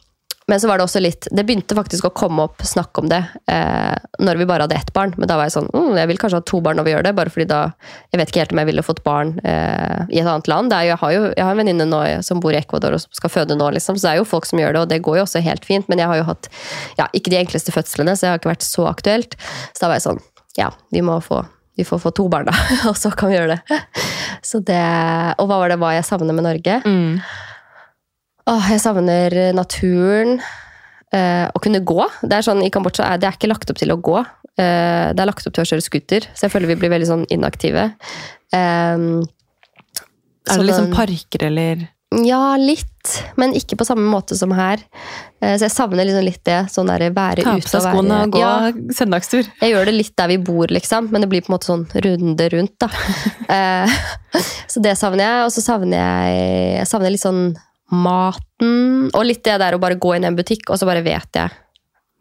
men så var det også litt Det begynte faktisk å komme opp snakk om det eh, når vi bare hadde ett barn. Men da var jeg sånn mm, Jeg vil kanskje ha to barn når vi gjør det, bare fordi da Jeg vet ikke helt om jeg ville fått barn eh, i et annet land. Er jeg har jo jeg har en venninne nå som bor i Ecuador og som skal føde nå, liksom. Så det er jo folk som gjør det, og det går jo også helt fint. Men jeg har jo hatt ja, ikke de enkleste fødslene, så jeg har ikke vært så aktuelt. Så da var jeg sånn Ja, vi må få vi får få to barn, da, og så kan vi gjøre det. Så det og hva var det hva jeg savner med Norge? Mm. Åh, jeg savner naturen. Eh, å kunne gå. Det er sånn, I Kambodsja er det er ikke lagt opp til å gå. Eh, det er lagt opp til å kjøre scooter, så jeg føler vi blir veldig sånn inaktive. Eh, Er det liksom parker eller Ja, litt. Men ikke på samme måte som her. Eh, så jeg savner liksom litt det. Sånn der være ta på ute seg skoene og gå ja, søndagstur? jeg gjør det litt der vi bor, liksom, men det blir på en måte sånn runde rundt. da. Eh, så det savner jeg. Og så savner jeg, jeg savner litt sånn maten. Og litt det der å bare gå inn i en butikk, og så bare vet jeg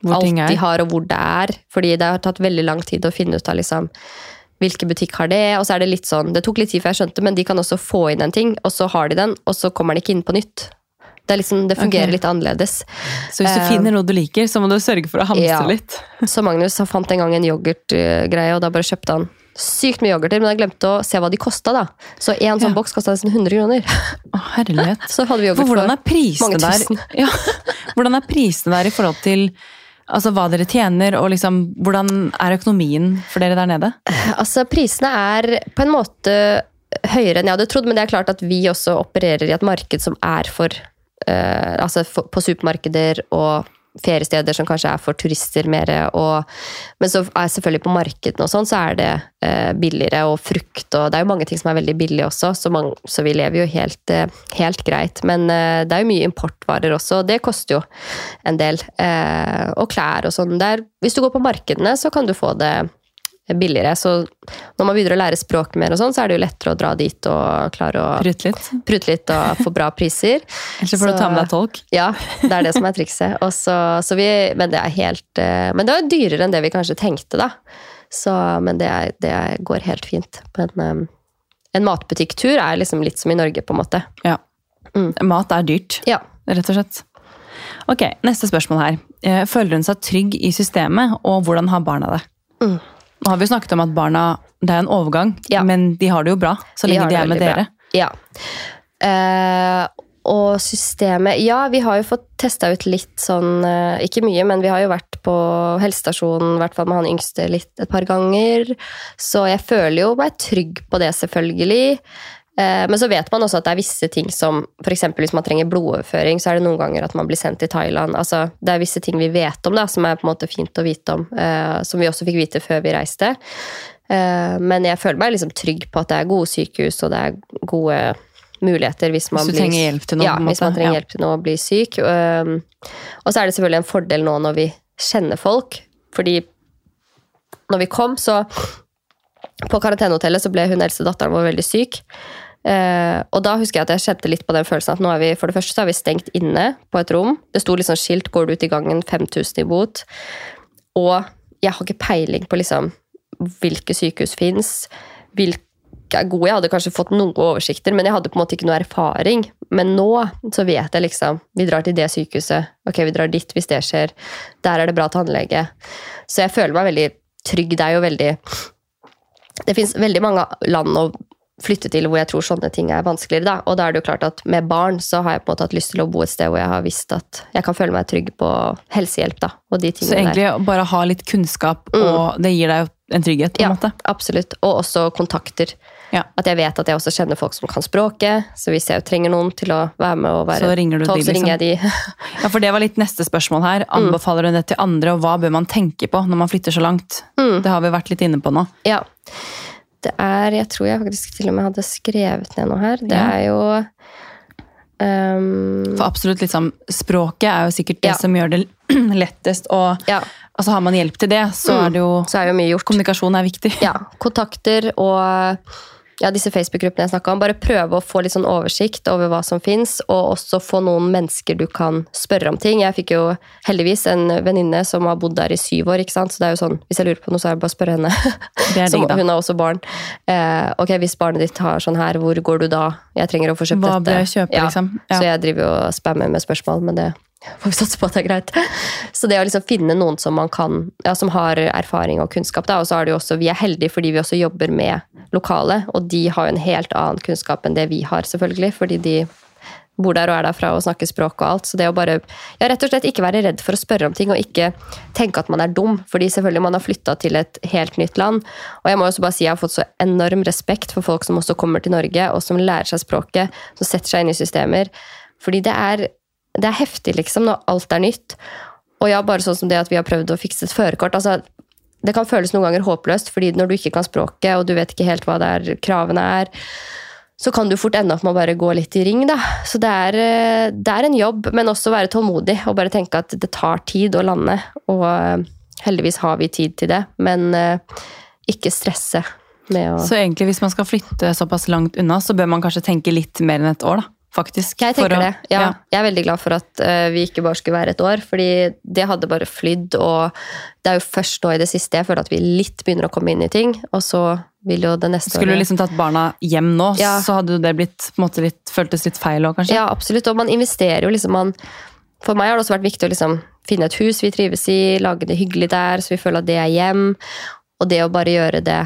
Hvor alt de har, og hvor det er. Fordi det har tatt veldig lang tid å finne ut av liksom, hvilken butikk har det. Og så er det litt sånn, det tok litt tid før jeg skjønte, men de kan også få inn en ting, og så har de den, og så kommer den ikke inn på nytt. Det, liksom, det fungerer okay. litt annerledes. Så hvis du uh, finner noe du liker, så må du sørge for å hamstre Ja. litt. Så Magnus fant en gang en yoghurtgreie, og da bare kjøpte han sykt mye yoghurter, men jeg glemte å se hva de kosta. da. Så en sånn Ja. boks kosta nesten 100 kroner. Å, herlighet. Så hadde vi For yoghurt er prisene mange der ja, Hvordan er prisene der i forhold til altså, hva dere tjener, og liksom, hvordan er økonomien for dere der nede? Altså, prisene er på en måte høyere enn jeg hadde trodd, men det er klart at vi også opererer i et marked som er for uh, Altså for, på supermarkeder og feriesteder som kanskje er for turister mer. Og, men så er selvfølgelig på markedene og sånn, så er det eh, billigere, og frukt og Det er jo mange ting som er veldig billige også, så, man, så vi lever jo helt, eh, helt greit. Men eh, det er jo mye importvarer også, og det koster jo en del. Eh, og klær og sånn. Hvis du går på markedene, så kan du få det billigere. Så når man begynner å lære språket mer, og sånn, så er det jo lettere å dra dit og klare å prute litt? prute litt og få bra priser. Ellers får du ta med deg tolk. Ja, det er det som er trikset. Og så- så vi, men det er helt eh, Men det var dyrere enn det vi kanskje tenkte, da. Så, men det, er, det går helt fint. Men eh, en matbutikktur er liksom litt som i Norge, på en måte. Ja. Mat er dyrt, Ja. rett og slett. Ok, neste spørsmål her. Eh, Føler hun seg trygg i systemet, og hvordan har barna det? Mm. Nå har vi snakket om at barna, det er en overgang, Ja. men de har det jo bra så lenge de, de er med dere. bra. Ja. Uh, og systemet Ja, vi har jo fått testa ut litt sånn eh, Ikke mye, men vi har jo vært på helsestasjonen, i hvert fall med han yngste, litt et par ganger. Så jeg føler jo meg trygg på det, selvfølgelig. Eh, Men så vet man også at det er visse ting som f.eks. hvis man trenger blodoverføring, så er det noen ganger at man blir sendt til Thailand. Altså, det er visse ting vi vet om, da, som er på en måte fint å vite om. eh, Som vi også fikk vite før vi reiste. Eh, Men jeg føler meg liksom trygg på at det er gode sykehus, og det er gode muligheter hvis man du blir trenger hjelp til noe, Ja, hvis man trenger Ja. hjelp til noe og blir syk. Um, Og så er det selvfølgelig en fordel nå når vi kjenner folk, fordi når vi kom, så På karantenehotellet så ble hun eldste datteren vår veldig syk. Eh, og da husker jeg at jeg kjente litt på den følelsen at nå er vi for det første så er vi stengt inne på et rom. Det sto liksom skilt 'går du ut i gangen, 5000 i bot'. Og jeg har ikke peiling på liksom hvilke sykehus fins, hvilke er gode. Jeg hadde kanskje fått noen oversikter, men jeg hadde på en måte ikke noe erfaring. Men nå så vet jeg liksom Vi drar til det sykehuset. Ok, vi drar dit hvis det skjer. Der er det bra tannlege. Så jeg føler meg veldig trygg. Det er jo veldig Det fins veldig mange land å flytte til hvor jeg tror sånne ting er vanskeligere. Da. Og da er det jo klart at med barn så har jeg på en måte hatt lyst til å bo et sted hvor jeg har visst at jeg kan føle meg trygg på helsehjelp. da, og de Så tingene der. egentlig å bare ha litt kunnskap, og det gir deg en trygghet, på en Ja, måte. absolutt. Og også kontakter. Ja. At jeg vet at jeg også kjenner folk som kan språket. Så hvis jeg trenger noen til å være med og være Så ringer du tolk, de, så ringer liksom. jeg de. Ja, for det var litt neste spørsmål her. Mm. Anbefaler du det til andre, og hva bør man tenke på når man flytter så langt? Mm. Det har vi vært litt inne på nå. Ja. Det er Jeg tror jeg faktisk til og med hadde skrevet ned noe her. Det Ja. er jo ehm, For absolutt liksom, språket er jo sikkert det Ja. som gjør det lettest, og Ja. altså, har man hjelp til det, så Mm. er det jo Så er jo. Kommunikasjon er viktig. Ja, kontakter og ja, disse Facebook-gruppene jeg snakka om. Bare prøve å få litt sånn oversikt over hva som fins, og også få noen mennesker du kan spørre om ting. Jeg fikk jo heldigvis en venninne som har bodd der i syv år, ikke sant. Så det er jo sånn, hvis jeg lurer på noe, så er det bare å spørre henne. Det er digg, da. hun har også barn. Eh, ok, hvis barnet ditt har sånn her, hvor går du da? Jeg trenger å få kjøpt Hva dette. bør jeg kjøpe, liksom? Ja. Så jeg driver jo og spammer med spørsmål, men det får vi satse på at det er greit. Så det å liksom finne noen som kan, ja, som har erfaring og kunnskap, da, og så er det jo også, vi er heldige fordi vi også jobber med lokale, og de har jo en helt annen kunnskap enn det vi har, selvfølgelig, fordi de bor der og er derfra og snakker språk og alt. Så det å bare ja, rett og slett ikke være redd for å spørre om ting, og ikke tenke at man er dum. Fordi selvfølgelig man har flytta til et helt nytt land. Og jeg må også bare si jeg har fått så enorm respekt for folk som også kommer til Norge, og som lærer seg språket, som setter seg inn i systemer. Fordi det er, det er heftig, liksom, når alt er nytt. Og ja, bare sånn som det at vi har prøvd å fikse et førerkort. altså det kan føles noen ganger håpløst, fordi når du ikke kan språket, og du vet ikke helt hva det er, kravene er, så kan du fort ende opp med å bare gå litt i ring. Da. Så det er, eh, det er en jobb, men også være tålmodig og bare tenke at det tar tid å lande. Og eh, heldigvis har vi tid til det, men eh, ikke stresse med å Så egentlig hvis man skal flytte såpass langt unna, så bør man kanskje tenke litt mer enn et år, da. Faktisk. Jeg tenker å- det. Ja. Jeg er veldig glad for at uh, vi ikke bare skulle være et år, fordi det hadde bare flydd. Og det er jo først nå i det siste jeg føler at vi litt begynner å komme inn i ting. Og så vil jo det neste Skulle du liksom tatt barna hjem nå, Ja. så hadde det blitt på en måte litt, føltes litt feil òg, kanskje? Ja, absolutt. Og man investerer jo liksom man, For meg har det også vært viktig å liksom finne et hus vi trives i, lage det hyggelig der, så vi føler at det er hjem. Og det å bare gjøre det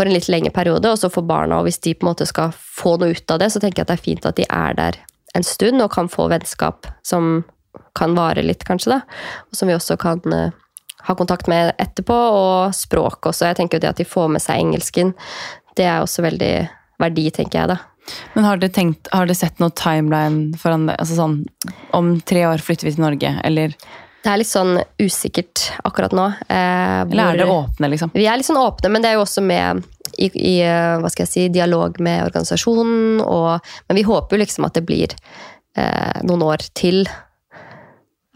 for en litt lengre periode, og så for barna, og hvis de på en måte skal få noe ut av det, så tenker jeg at det er fint at de er der en stund og kan få vennskap som kan vare litt, kanskje, da. Og som vi også kan eh, ha kontakt med etterpå, og språk også. Jeg tenker jo det at de får med seg engelsken, det er også veldig verdi, tenker jeg, da. Men har dere tenkt, har dere sett noe timeline foran det? Altså sånn, om tre år flytter vi til Norge, eller, Det er litt sånn usikkert akkurat nå. Eh, eller er hvor- dere åpne, liksom? Vi er litt sånn åpne, men det er jo også med i, i eh, hva skal jeg si, dialog med organisasjonen. Og, men vi håper jo liksom at det blir eh, noen år til,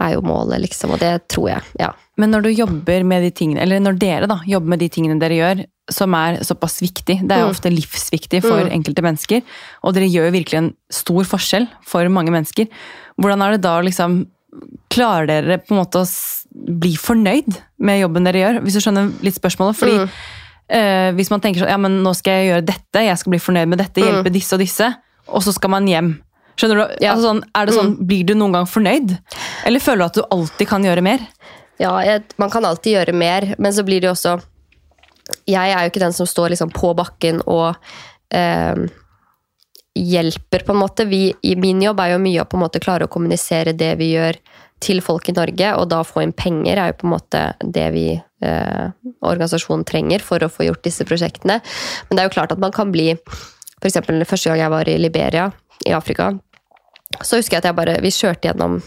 er jo målet, liksom. Og det tror jeg. Ja. Men når du jobber med de tingene, eller når dere da, jobber med de tingene dere gjør, som er såpass viktig, det er jo Mm. ofte livsviktig for Mm. enkelte mennesker, og dere gjør jo virkelig en stor forskjell for mange mennesker. Hvordan er det da å liksom Klarer dere på en måte å bli fornøyd med jobben dere gjør? Hvis du skjønner litt spørsmålet. Fordi Mm. eh, hvis man tenker sånn Ja, men nå skal jeg gjøre dette, jeg skal bli fornøyd med dette, hjelpe disse og disse, og så skal man hjem. Skjønner du? Ja. Altså sånn, er det sånn, Blir du noen gang fornøyd? Eller føler du at du alltid kan gjøre mer? Ja, jeg, man kan alltid gjøre mer, men så blir det jo også Jeg er jo ikke den som står liksom på bakken og eh, hjelper, på en måte. Vi, I min jobb er jo mye å på en måte klare å kommunisere det vi gjør til folk i Norge, og da få inn penger er jo på en måte det vi eh, organisasjonen trenger for å få gjort disse prosjektene. Men det er jo klart at man kan bli eksempel første gang jeg var i Liberia, i Afrika, så husker jeg at jeg bare, vi kjørte gjennom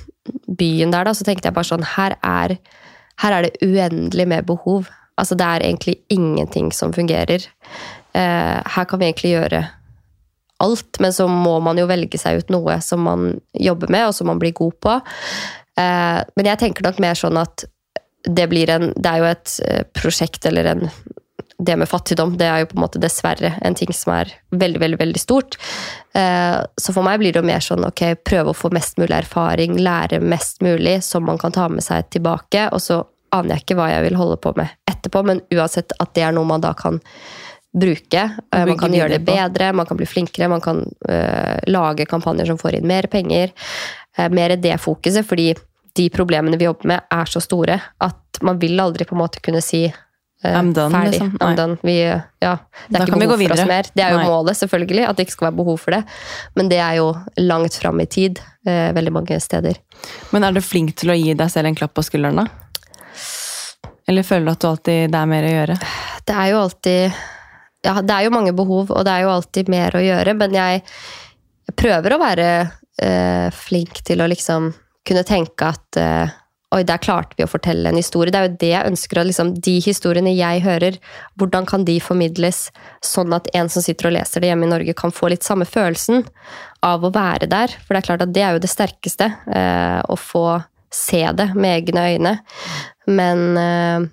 byen der, da, så tenkte jeg bare sånn Her er, her er det uendelig med behov. Altså, det er egentlig ingenting som fungerer. Eh, her kan vi egentlig gjøre alt, men så må man jo velge seg ut noe som man jobber med, og som man blir god på. Eh, men jeg tenker nok mer sånn at det blir en Det er jo et eh, prosjekt eller en det med fattigdom det er jo på en måte dessverre en ting som er veldig veldig, veldig stort. Eh, Så for meg blir det jo mer sånn ok, prøve å få mest mulig erfaring, lære mest mulig som man kan ta med seg tilbake. Og så aner jeg ikke hva jeg vil holde på med etterpå, men uansett at det er noe man da kan bruke. Eh, Man kan gjøre det bedre, man kan bli flinkere, man kan uh, lage kampanjer som får inn mer penger. Uh, mer det fokuset, fordi de problemene vi jobber med, er så store at man vil aldri på en måte kunne si uh, done, ferdig. liksom. Vi, ja, det er Da ikke behov for oss mer. Det er jo Nei. målet, selvfølgelig, at det ikke skal være behov for det. Men det er jo langt fram i tid veldig mange steder. Men er du flink til å gi deg selv en klapp på skulderen, da? Eller føler du at du alltid det er mer å gjøre? Det er jo alltid Ja, det er jo mange behov, og det er jo alltid mer å gjøre, men jeg, jeg prøver å være eh, flink til å liksom kunne tenke at eh, Oi, der klarte vi å fortelle en historie. Det er jo det jeg ønsker. Liksom, de historiene jeg hører, hvordan kan de formidles sånn at en som sitter og leser det hjemme i Norge, kan få litt samme følelsen av å være der? For det er klart at det er jo det sterkeste. Eh, å få se det med egne øyne. Men eh,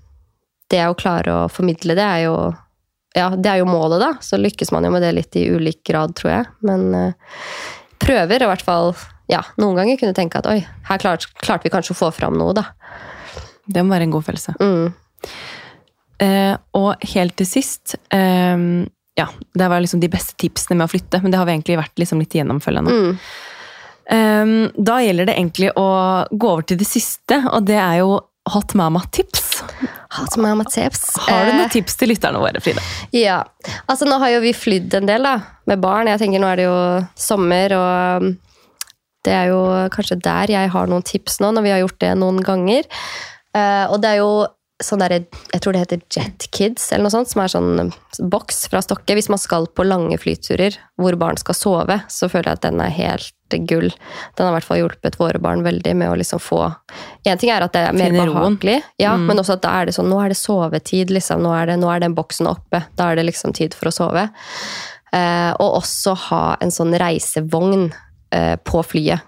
det å klare å formidle det er jo ja, det er jo målet, da. Så lykkes man jo med det litt i ulik grad, tror jeg. Men uh, prøver i hvert fall ja, noen ganger kunne tenke at oi, her klarte, klarte vi kanskje å få fram noe, da. Det må være en god følelse. Mm. Uh, og helt til sist eh, Ja, det var liksom de beste tipsene med å flytte, men det har vi egentlig vært liksom litt nå. Mm. Um, da gjelder det egentlig å gå over til det siste, og det er jo Hot Mama-tips. Hot mama tips. Har du Eh, noen tips til lytterne våre, Frida? Ja. Altså, nå har jo vi flydd en del, da, med barn. Jeg tenker nå er det jo sommer, og um, det er jo kanskje der jeg har noen tips nå, når vi har gjort det noen ganger. Eh, og det er jo sånn derre Jeg tror det heter Jet Kids, eller noe sånt, som er sånn boks fra Stokke. Hvis man skal på lange flyturer hvor barn skal sove, så føler jeg at den er helt gull. Den har i hvert fall hjulpet våre barn veldig med å liksom få En ting er at det er mer behagelig, ja, men også at da er det sånn Nå er det sovetid, liksom. Nå er, det, nå er den boksen oppe. Da er det liksom tid for å sove. Eh, og også ha en sånn reisevogn eh, på flyet.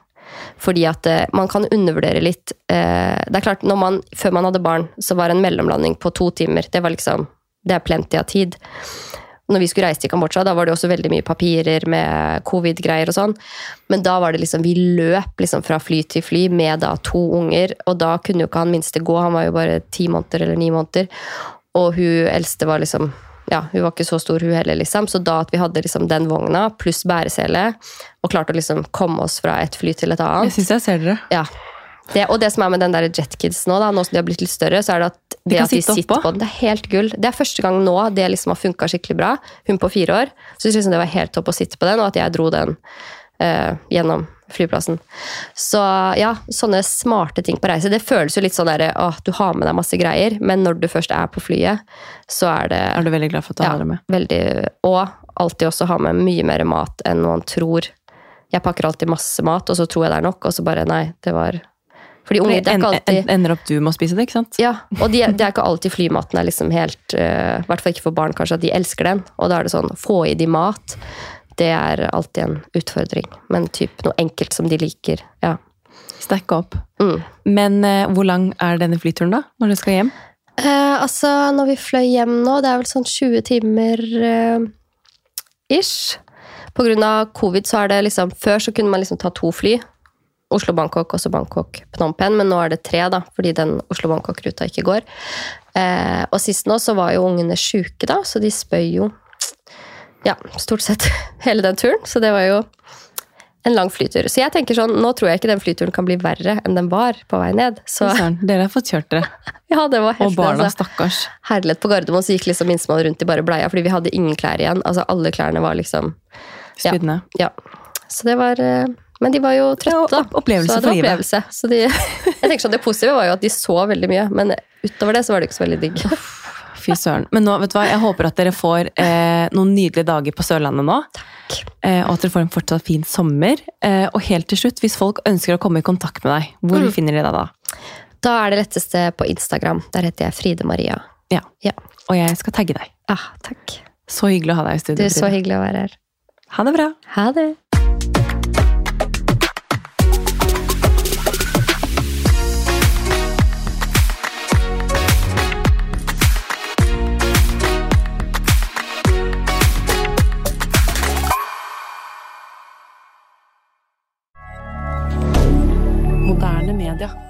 Fordi at eh, man kan undervurdere litt eh, Det er klart, når man, Før man hadde barn, så var en mellomlanding på to timer det var liksom, det er plenty av tid. Når vi skulle reise til Kambodsja, da var det også veldig mye papirer med covid-greier og sånn. Men da var det liksom, vi løp liksom fra fly til fly med da to unger. Og da kunne jo ikke han minste gå, han var jo bare ti måneder eller ni måneder. Og hun eldste var liksom ja, hun var ikke så stor hun heller, liksom. Så da at vi hadde liksom den vogna pluss bæresele, og klarte å liksom komme oss fra et fly til et annet Jeg syns jeg ser dere. ja. Det, og det som er med den der Jetkids nå, da, nå som de har blitt litt større, så er det at det de at de sitte sitter oppå. på den, det er helt gull. Det er første gang nå det liksom har funka skikkelig bra. Hun på fire år. Så synes liksom det var helt topp å sitte på den, og at jeg dro den uh, gjennom flyplassen. Så ja, sånne smarte ting på reise. Det føles jo litt sånn derre at du har med deg masse greier, men når du først er på flyet, så er det Er du veldig glad for at du har det med? veldig, og alltid også ha med mye mer mat enn man tror. Jeg pakker alltid masse mat, og så tror jeg det er nok, og så bare nei, det var Fordi unger, det er ikke alltid ender opp du med å spise det, ikke sant? ja, og de, det er ikke alltid flymaten er liksom helt I uh, hvert fall ikke for barn, kanskje, at de elsker den. Og da er det sånn Få i de mat. Det er alltid en utfordring. Men typ noe enkelt som de liker. Ja. Stacke opp. Mm. Men uh, hvor lang er denne flyturen, da? Når du skal hjem? Uh, altså, når vi fløy hjem nå, det er vel sånn 20 timer eh, ish. På grunn av covid så er det liksom Før så kunne man liksom ta to fly. Oslo-Bangkok, også Bangkok-Phnom Penh, men nå er det tre, da, fordi den Oslo-Bangkok-ruta ikke går. Eh, og sist nå så var jo ungene sjuke, da, så de spøy jo ja, stort sett hele den turen. Så det var jo en lang flytur. Så jeg tenker sånn, nå tror jeg ikke den flyturen kan bli verre enn den var på vei ned. Så dere har fått kjørt dere. ja, det var helt Og barna, altså. stakkars. Herlet på Gardermoen så gikk liksom minstemann rundt i bare bleia, fordi vi hadde ingen klær igjen. Altså alle klærne var liksom Ja. Ja. Så det var eh, Men de var jo trøtte, da. Opplevelse så det var opplevelse. Så de, jeg tenker sånn, Det positive var jo at de så veldig mye, men utover det så var det ikke så veldig digg. Fy søren. Men nå, vet du hva, jeg håper at dere får eh, noen nydelige dager på Sørlandet nå. Eh, og at dere får en fortsatt fin sommer. Eh, og helt til slutt, hvis folk ønsker å komme i kontakt med deg, hvor Mm. finner de deg da? Da er det letteste på Instagram. Der heter jeg Fride Maria. Ja. Ja. Og jeg skal tagge deg. Ah, takk. Så hyggelig å ha deg i Du studio. er så hyggelig å være her. Ha det bra. Ha det. regarder.